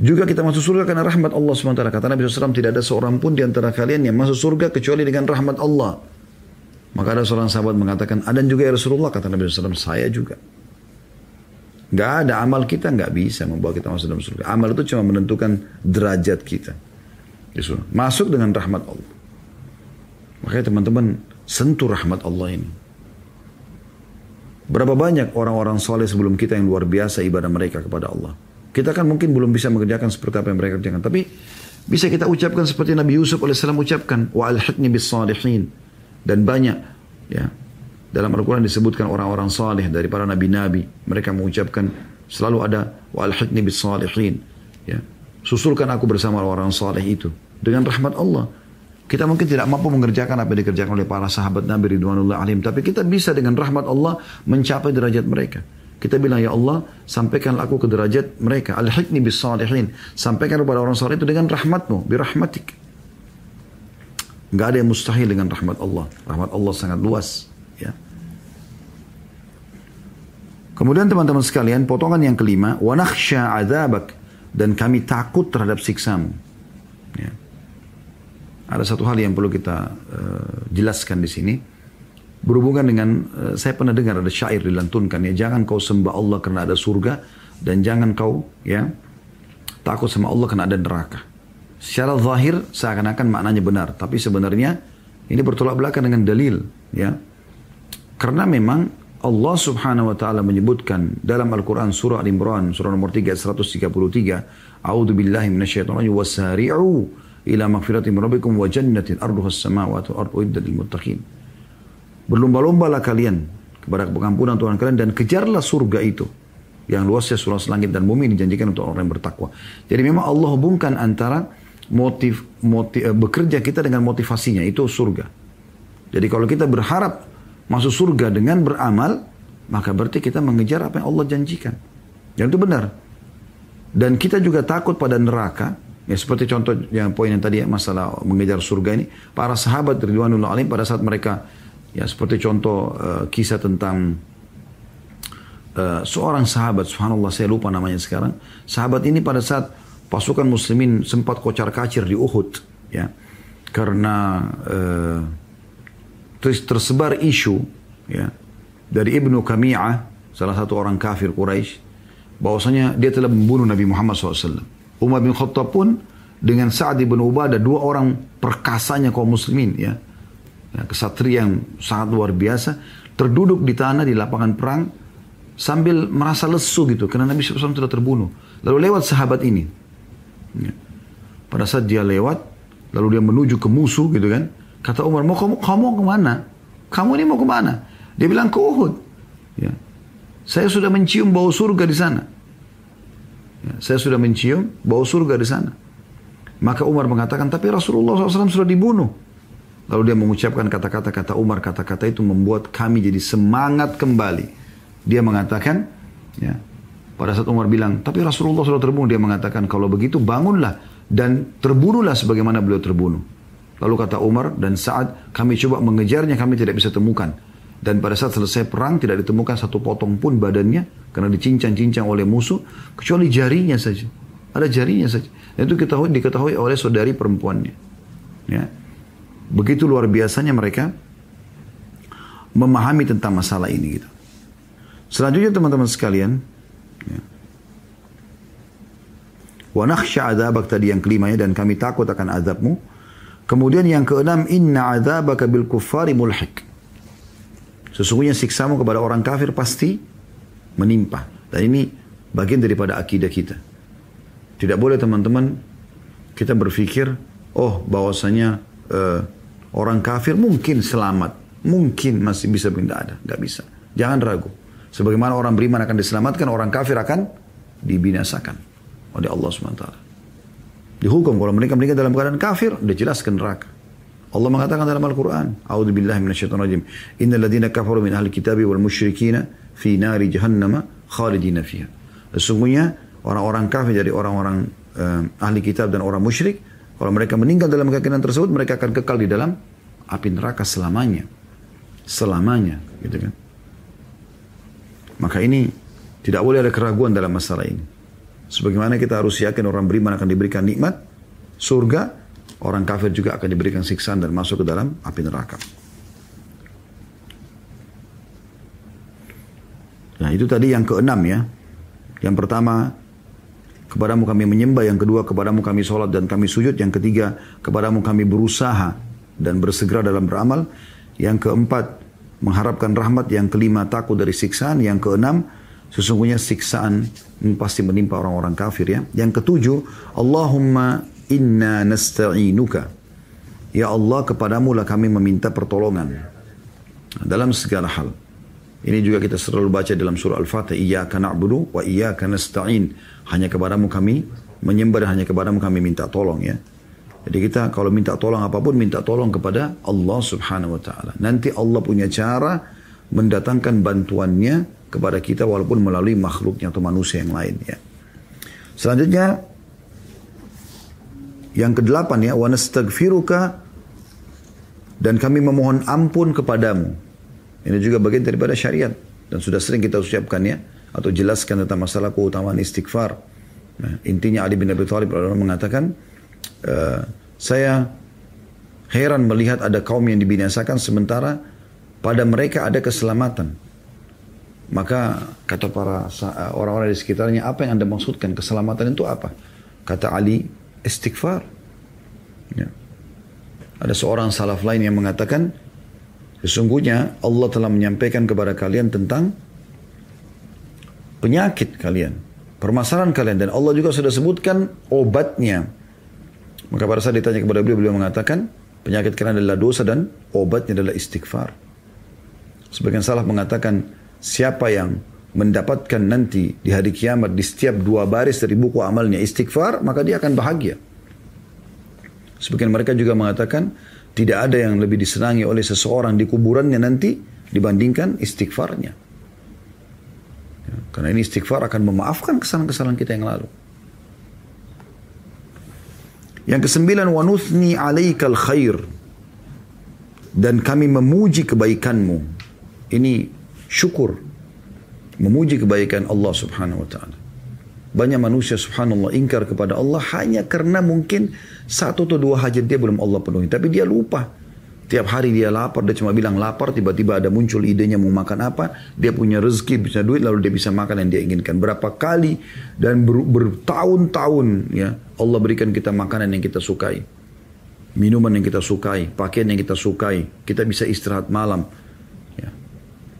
S1: Juga kita masuk surga karena rahmat Allah SWT. Kata Nabi SAW, tidak ada seorang pun di antara kalian yang masuk surga kecuali dengan rahmat Allah. Maka ada seorang sahabat mengatakan, ada juga ya Rasulullah. Kata Nabi SAW, saya juga. Gak ada amal kita gak bisa membawa kita masuk dalam surga. Amal itu cuma menentukan derajat kita. Masuk dengan rahmat Allah. Makanya teman-teman, sentuh rahmat Allah ini. Berapa banyak orang-orang soleh sebelum kita yang luar biasa ibadah mereka kepada Allah. Kita kan mungkin belum bisa mengerjakan seperti apa yang mereka kerjakan. Tapi bisa kita ucapkan seperti Nabi Yusuf alaihissalam ucapkan. Wa alhiqni bis salihin. Dan banyak. ya Dalam Al-Quran disebutkan orang-orang salih dari para nabi-nabi. Mereka mengucapkan selalu ada wa alhiqni bis salihin. Ya. Susulkan aku bersama orang salih itu. Dengan rahmat Allah. Kita mungkin tidak mampu mengerjakan apa yang dikerjakan oleh para sahabat Nabi Ridwanullah alim. Tapi kita bisa dengan rahmat Allah mencapai derajat mereka. Kita bilang, ya Allah, sampaikan aku ke derajat mereka. Al-hikni bis salihin. Sampaikan kepada orang saleh itu dengan rahmatmu, birahmatik. Gak ada yang mustahil dengan rahmat Allah. Rahmat Allah sangat luas. Ya. Kemudian teman-teman sekalian, potongan yang kelima, wa nakhsha adzabak dan kami takut terhadap siksamu. Ya. Ada satu hal yang perlu kita uh, jelaskan di sini berhubungan dengan uh, saya pernah dengar ada syair dilantunkan ya jangan kau sembah Allah karena ada surga dan jangan kau ya takut sama Allah karena ada neraka. Secara zahir seakan-akan maknanya benar, tapi sebenarnya ini bertolak belakang dengan dalil ya. Karena memang Allah Subhanahu wa taala menyebutkan dalam Al-Qur'an surah Al-Imran surah nomor 3 133, A'udzu billahi minasyaitonir rajim wasari'u ila magfiratin rabbikum wa jannatin arduha as-samawati wal ardu lil muttaqin. Berlomba-lombalah kalian kepada pengampunan Tuhan kalian dan kejarlah surga itu. Yang luasnya surah langit dan bumi dijanjikan untuk orang yang bertakwa. Jadi memang Allah hubungkan antara motif, motif eh, bekerja kita dengan motivasinya itu surga. Jadi kalau kita berharap masuk surga dengan beramal, maka berarti kita mengejar apa yang Allah janjikan. Dan itu benar. Dan kita juga takut pada neraka. Ya seperti contoh yang poin yang tadi ya, masalah mengejar surga ini. Para sahabat Ridwanullah alim pada saat mereka Ya seperti contoh uh, kisah tentang uh, seorang sahabat, subhanallah saya lupa namanya sekarang. Sahabat ini pada saat pasukan muslimin sempat kocar kacir di Uhud, ya, karena uh, tersebar isu, ya, dari ibnu Kami'ah, salah satu orang kafir Quraisy, bahwasanya dia telah membunuh Nabi Muhammad SAW. Umar bin Khattab pun dengan Sa'ad bin Ubadah, dua orang perkasanya kaum muslimin, ya, ya, kesatria yang sangat luar biasa, terduduk di tanah di lapangan perang sambil merasa lesu gitu karena Nabi SAW sudah terbunuh. Lalu lewat sahabat ini. Ya. Pada saat dia lewat, lalu dia menuju ke musuh gitu kan. Kata Umar, mau kamu, kamu ke mana? Kamu ini mau ke mana? Dia bilang ke Uhud. Ya. Saya sudah mencium bau surga di sana. Ya, saya sudah mencium bau surga di sana. Maka Umar mengatakan, tapi Rasulullah SAW sudah dibunuh. Lalu dia mengucapkan kata-kata kata Umar, kata-kata itu membuat kami jadi semangat kembali. Dia mengatakan, ya, pada saat Umar bilang, tapi Rasulullah sudah terbunuh, dia mengatakan, kalau begitu bangunlah dan terbunuhlah sebagaimana beliau terbunuh. Lalu kata Umar, dan saat kami coba mengejarnya, kami tidak bisa temukan. Dan pada saat selesai perang, tidak ditemukan satu potong pun badannya, karena dicincang-cincang oleh musuh, kecuali jarinya saja. Ada jarinya saja. Dan itu diketahui, diketahui oleh saudari perempuannya. Ya. Begitu luar biasanya mereka memahami tentang masalah ini gitu. Selanjutnya teman-teman sekalian, ya. Wa nakhsha tadi yang kelimanya dan kami takut akan azabmu. Kemudian yang keenam, inna adabaka bil kuffari mulhik. Sesungguhnya siksamu kepada orang kafir pasti menimpa. Dan ini bagian daripada akidah kita. Tidak boleh teman-teman kita berpikir, oh bahwasanya uh, orang kafir mungkin selamat, mungkin masih bisa tidak ada, nggak bisa. Jangan ragu. Sebagaimana orang beriman akan diselamatkan, orang kafir akan dibinasakan oleh Allah SWT. Dihukum kalau mereka meninggal dalam keadaan kafir, sudah jelas ke neraka. Allah mengatakan dalam Al-Quran, A'udhu billahi minasyaitan rajim, Inna ladhina kafaru min ahli kitabi wal musyrikina fi nari jahannama khalidina fiha. Sesungguhnya orang-orang kafir dari orang-orang uh, ahli kitab dan orang musyrik, kalau mereka meninggal dalam keyakinan tersebut, mereka akan kekal di dalam api neraka selamanya. Selamanya, gitu kan. Maka ini tidak boleh ada keraguan dalam masalah ini. Sebagaimana kita harus yakin orang beriman akan diberikan nikmat, surga, orang kafir juga akan diberikan siksaan dan masuk ke dalam api neraka. Nah itu tadi yang keenam ya. Yang pertama, kepadamu kami menyembah. Yang kedua, kepadamu kami sholat dan kami sujud. Yang ketiga, kepadamu kami berusaha dan bersegera dalam beramal. Yang keempat, mengharapkan rahmat. Yang kelima, takut dari siksaan. Yang keenam, sesungguhnya siksaan pasti menimpa orang-orang kafir ya. Yang ketujuh, Allahumma inna nasta'inuka. Ya Allah kepadamu lah kami meminta pertolongan. Dalam segala hal. Ini juga kita selalu baca dalam surah Al-Fatih. Iyaka na'budu wa iyaka nasta'in. Hanya kepadamu kami menyembah dan hanya kepadamu kami minta tolong ya. Jadi kita kalau minta tolong apa pun minta tolong kepada Allah subhanahu wa ta'ala. Nanti Allah punya cara mendatangkan bantuannya kepada kita walaupun melalui makhluknya atau manusia yang lain ya. Selanjutnya yang kedelapan ya, wa nastaghfiruka dan kami memohon ampun kepadamu. Ini juga bagian daripada syariat dan sudah sering kita ucapkan ya atau jelaskan tentang masalah keutamaan istighfar. Nah, intinya Ali bin Abi Thalib mengatakan, e, saya heran melihat ada kaum yang dibinasakan sementara pada mereka ada keselamatan. Maka kata para orang-orang di sekitarnya, apa yang anda maksudkan keselamatan itu apa? Kata Ali, istighfar. Ya. Ada seorang salaf lain yang mengatakan, sesungguhnya Allah telah menyampaikan kepada kalian tentang penyakit kalian, permasalahan kalian, dan Allah juga sudah sebutkan obatnya. Maka pada saat ditanya kepada beliau, beliau mengatakan, penyakit kalian adalah dosa dan obatnya adalah istighfar. Sebagian salaf mengatakan, siapa yang mendapatkan nanti di hari kiamat di setiap dua baris dari buku amalnya istighfar, maka dia akan bahagia. Sebagian mereka juga mengatakan tidak ada yang lebih disenangi oleh seseorang di kuburannya nanti dibandingkan istighfarnya. Karena ini istighfar akan memaafkan kesalahan-kesalahan kita yang lalu. Yang kesembilan, wanuthni alaikal khair. Dan kami memuji kebaikanmu. Ini syukur memuji kebaikan Allah Subhanahu wa taala. Banyak manusia subhanallah ingkar kepada Allah hanya karena mungkin satu atau dua hajat dia belum Allah penuhi. Tapi dia lupa. Tiap hari dia lapar, dia cuma bilang lapar, tiba-tiba ada muncul idenya mau makan apa, dia punya rezeki, punya duit, lalu dia bisa makan yang dia inginkan. Berapa kali dan ber, bertahun-tahun ya Allah berikan kita makanan yang kita sukai. Minuman yang kita sukai, pakaian yang kita sukai, kita bisa istirahat malam,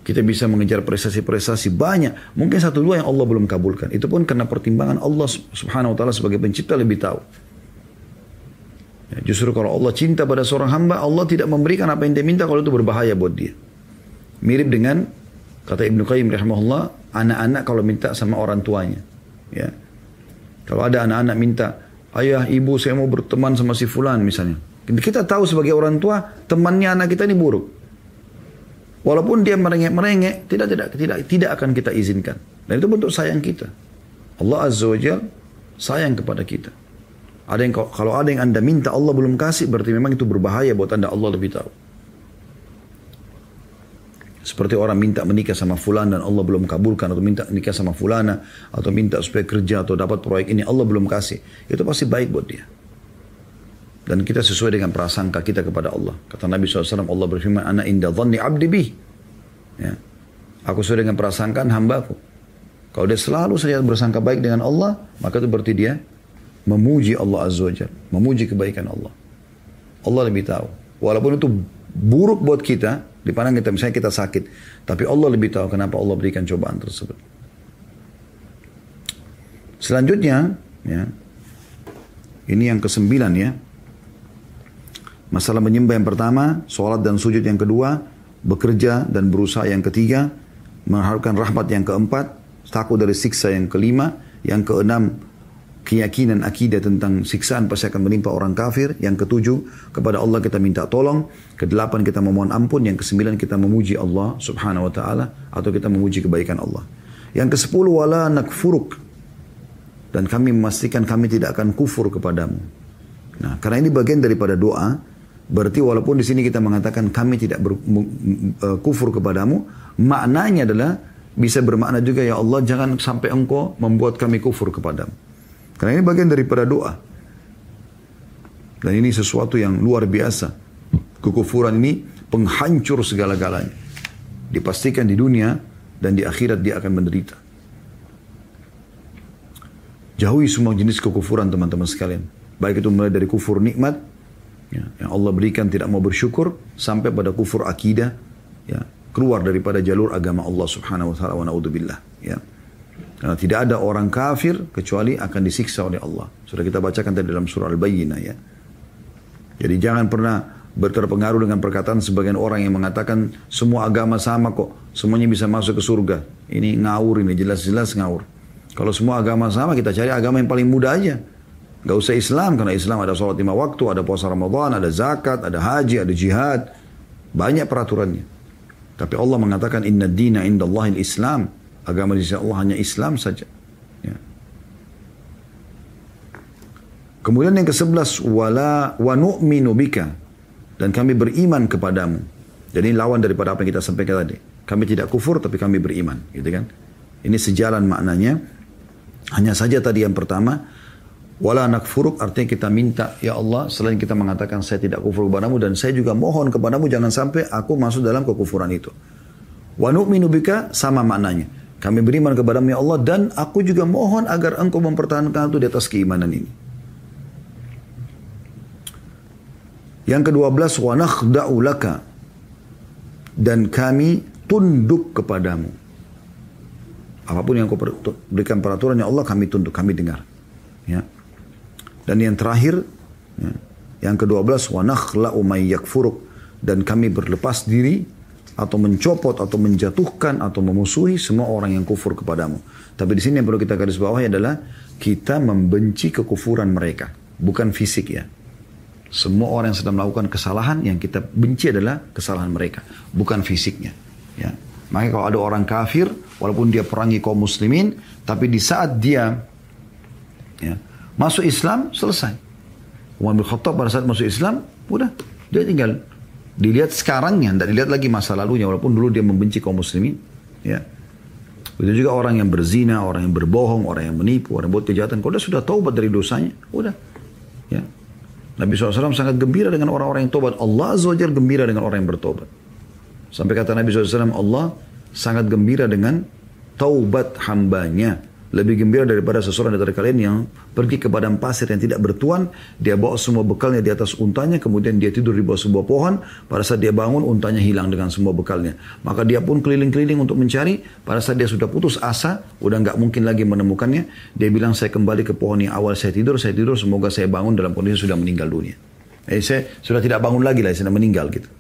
S1: kita bisa mengejar prestasi-prestasi banyak. Mungkin satu dua yang Allah belum kabulkan. Itu pun karena pertimbangan Allah subhanahu wa ta'ala sebagai pencipta lebih tahu. Ya, justru kalau Allah cinta pada seorang hamba, Allah tidak memberikan apa yang dia minta kalau itu berbahaya buat dia. Mirip dengan kata Ibnu Qayyim rahimahullah, anak-anak kalau minta sama orang tuanya. Ya. Kalau ada anak-anak minta, ayah, ibu saya mau berteman sama si fulan misalnya. Kita tahu sebagai orang tua, temannya anak kita ini buruk. Walaupun dia merengek-merengek, tidak tidak tidak tidak akan kita izinkan. Dan itu bentuk sayang kita. Allah Azza wa Jal sayang kepada kita. Ada yang kalau ada yang anda minta Allah belum kasih berarti memang itu berbahaya buat anda Allah lebih tahu. Seperti orang minta menikah sama fulan dan Allah belum kabulkan atau minta menikah sama fulana atau minta supaya kerja atau dapat proyek ini Allah belum kasih. Itu pasti baik buat dia. Dan kita sesuai dengan prasangka kita kepada Allah. Kata Nabi SAW, Allah berfirman, Ana inda dhanni abdi bih. Ya. Aku sesuai dengan prasangkaan hambaku. Kalau dia selalu saja bersangka baik dengan Allah, maka itu berarti dia memuji Allah Azza wa Jalla, memuji kebaikan Allah. Allah lebih tahu. Walaupun itu buruk buat kita, dipandang kita misalnya kita sakit, tapi Allah lebih tahu kenapa Allah berikan cobaan tersebut. Selanjutnya, ya, ini yang kesembilan ya. Masalah menyembah yang pertama, sholat dan sujud yang kedua, bekerja dan berusaha yang ketiga, mengharapkan rahmat yang keempat, takut dari siksa yang kelima, yang keenam keyakinan akidah tentang siksaan pasti akan menimpa orang kafir, yang ketujuh kepada Allah kita minta tolong, kedelapan kita memohon ampun, yang kesembilan kita memuji Allah subhanahu wa ta'ala atau kita memuji kebaikan Allah. Yang kesepuluh wala nakfuruk dan kami memastikan kami tidak akan kufur kepadamu. Nah, karena ini bagian daripada doa, berarti walaupun di sini kita mengatakan kami tidak ber, uh, kufur kepadamu, maknanya adalah bisa bermakna juga ya Allah jangan sampai engkau membuat kami kufur kepadamu. Karena ini bagian daripada doa. Dan ini sesuatu yang luar biasa. Kekufuran ini penghancur segala-galanya. Dipastikan di dunia dan di akhirat dia akan menderita. Jauhi semua jenis kekufuran teman-teman sekalian. Baik itu mulai dari kufur nikmat, ya, yang Allah berikan tidak mau bersyukur, sampai pada kufur akidah, ya, keluar daripada jalur agama Allah subhanahu wa ta'ala wa na'udzubillah. Ya. Karena tidak ada orang kafir kecuali akan disiksa oleh Allah. Sudah kita bacakan tadi dalam surah Al-Bayyinah ya. Jadi jangan pernah berterpengaruh dengan perkataan sebagian orang yang mengatakan semua agama sama kok, semuanya bisa masuk ke surga. Ini ngawur ini, jelas-jelas ngawur. Kalau semua agama sama, kita cari agama yang paling mudah aja. Gak usah Islam, karena Islam ada sholat lima waktu, ada puasa Ramadan, ada zakat, ada haji, ada jihad. Banyak peraturannya. Tapi Allah mengatakan, Inna dina inda Allahil Islam. Agama di sisi Allah hanya Islam saja. Ya. Kemudian yang ke-11, wala wa nu'minu bika. Dan kami beriman kepadamu. Jadi lawan daripada apa yang kita sampaikan tadi. Kami tidak kufur tapi kami beriman, gitu kan? Ini sejalan maknanya. Hanya saja tadi yang pertama, wala nakfuruk artinya kita minta, ya Allah, selain kita mengatakan saya tidak kufur kepadamu dan saya juga mohon kepadamu jangan sampai aku masuk dalam kekufuran itu. Wa nu'minu bika sama maknanya. Kami beriman kepadamu ya Allah dan aku juga mohon agar engkau mempertahankan itu di atas keimanan ini. Yang kedua belas, wa nakhda'u laka. Dan kami tunduk kepadamu. Apa pun yang kau berikan peraturan ya Allah kami tunduk, kami dengar. Ya. Dan yang terakhir, ya, yang kedua belas, wa nakhla'u may yakfuruk. Dan kami berlepas diri atau mencopot atau menjatuhkan atau memusuhi semua orang yang kufur kepadamu. Tapi di sini yang perlu kita garis bawahi adalah kita membenci kekufuran mereka, bukan fisik ya. Semua orang yang sedang melakukan kesalahan yang kita benci adalah kesalahan mereka, bukan fisiknya. Ya. Makanya kalau ada orang kafir, walaupun dia perangi kaum muslimin, tapi di saat dia ya, masuk Islam, selesai. Umar bin Khattab pada saat masuk Islam, udah, dia tinggal dilihat sekarangnya, tidak dilihat lagi masa lalunya, walaupun dulu dia membenci kaum muslimin. Ya. Itu juga orang yang berzina, orang yang berbohong, orang yang menipu, orang yang buat kejahatan. Kalau dia sudah taubat dari dosanya, udah. Ya. Nabi SAW sangat gembira dengan orang-orang yang tobat. Allah Azza gembira dengan orang yang bertobat. Sampai kata Nabi SAW, Allah sangat gembira dengan taubat hambanya. Lebih gembira daripada seseorang dari kalian yang pergi ke padang pasir yang tidak bertuan. Dia bawa semua bekalnya di atas untanya. Kemudian dia tidur di bawah sebuah pohon. Pada saat dia bangun, untanya hilang dengan semua bekalnya. Maka dia pun keliling-keliling untuk mencari. Pada saat dia sudah putus asa, udah nggak mungkin lagi menemukannya. Dia bilang, saya kembali ke pohon yang awal saya tidur. Saya tidur, semoga saya bangun dalam kondisi sudah meninggal dunia. Eh, saya sudah tidak bangun lagi lah, saya sudah meninggal gitu.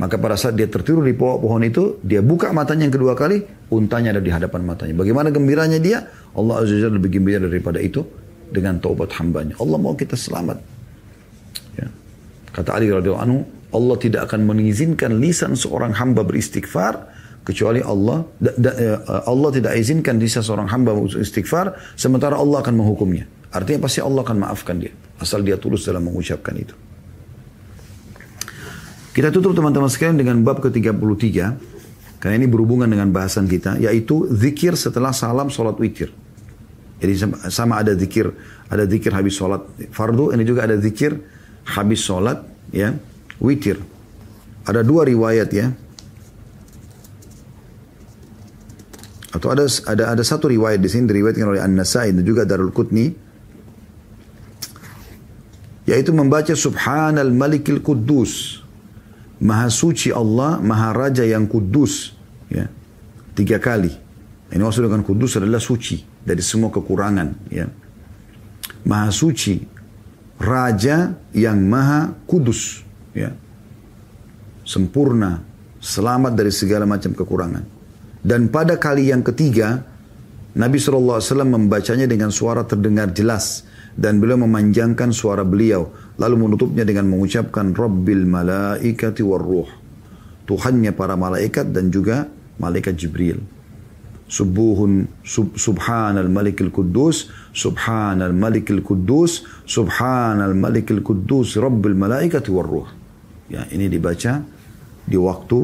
S1: Maka pada saat dia tertidur di pohon, pohon itu, dia buka matanya yang kedua kali, untanya ada di hadapan matanya. Bagaimana gembiranya dia? Allah Azza wa lebih gembira daripada itu dengan taubat hambanya. Allah mau kita selamat. Ya. Kata Ali radhiyallahu anhu, Allah tidak akan mengizinkan lisan seorang hamba beristighfar kecuali Allah da, da, eh, Allah tidak izinkan lisan seorang hamba beristighfar sementara Allah akan menghukumnya. Artinya pasti Allah akan maafkan dia asal dia tulus dalam mengucapkan itu. Kita tutup teman-teman sekalian dengan bab ke-33. Karena ini berhubungan dengan bahasan kita. Yaitu zikir setelah salam sholat witir. Jadi sama ada zikir, ada zikir habis sholat fardu, ini juga ada zikir habis sholat ya witir. Ada dua riwayat ya. Atau ada ada ada satu riwayat di sini diriwayatkan oleh An-Nasai dan juga Darul Qutni yaitu membaca Subhanal Malikil Quddus. Maha suci Allah, Maha Raja yang kudus. Ya. Tiga kali. Ini maksud dengan kudus adalah suci dari semua kekurangan. Ya. Maha suci, Raja yang Maha Kudus. Ya. Sempurna, selamat dari segala macam kekurangan. Dan pada kali yang ketiga, Nabi SAW membacanya dengan suara terdengar jelas dan beliau memanjangkan suara beliau lalu menutupnya dengan mengucapkan Rabbil malaikati war ruh. Tuhannya para malaikat dan juga malaikat Jibril. Subuhun sub, subhanal malikil kudus subhanal malikil kudus subhanal malikil kudus rabbil malaikati war ruh. Ya ini dibaca di waktu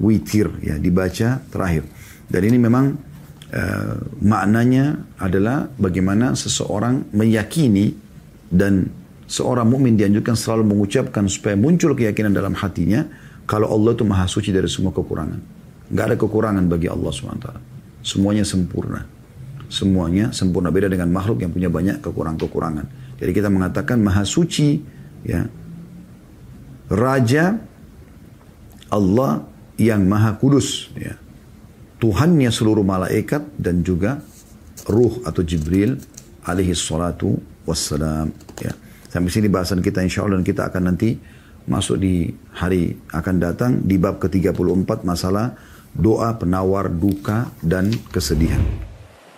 S1: witir ya dibaca terakhir. Dan ini memang uh, maknanya adalah bagaimana seseorang meyakini dan seorang mukmin dianjurkan selalu mengucapkan supaya muncul keyakinan dalam hatinya kalau Allah itu maha suci dari semua kekurangan. Nggak ada kekurangan bagi Allah SWT. Semuanya sempurna. Semuanya sempurna. Beda dengan makhluk yang punya banyak kekurangan-kekurangan. Jadi kita mengatakan maha suci, ya, Raja Allah yang maha kudus, ya. Tuhannya seluruh malaikat dan juga ruh atau Jibril alaihi salatu wassalam. Ya. Sampai sini bahasan kita insya Allah dan kita akan nanti masuk di hari akan datang di bab ke-34 masalah doa penawar duka dan kesedihan.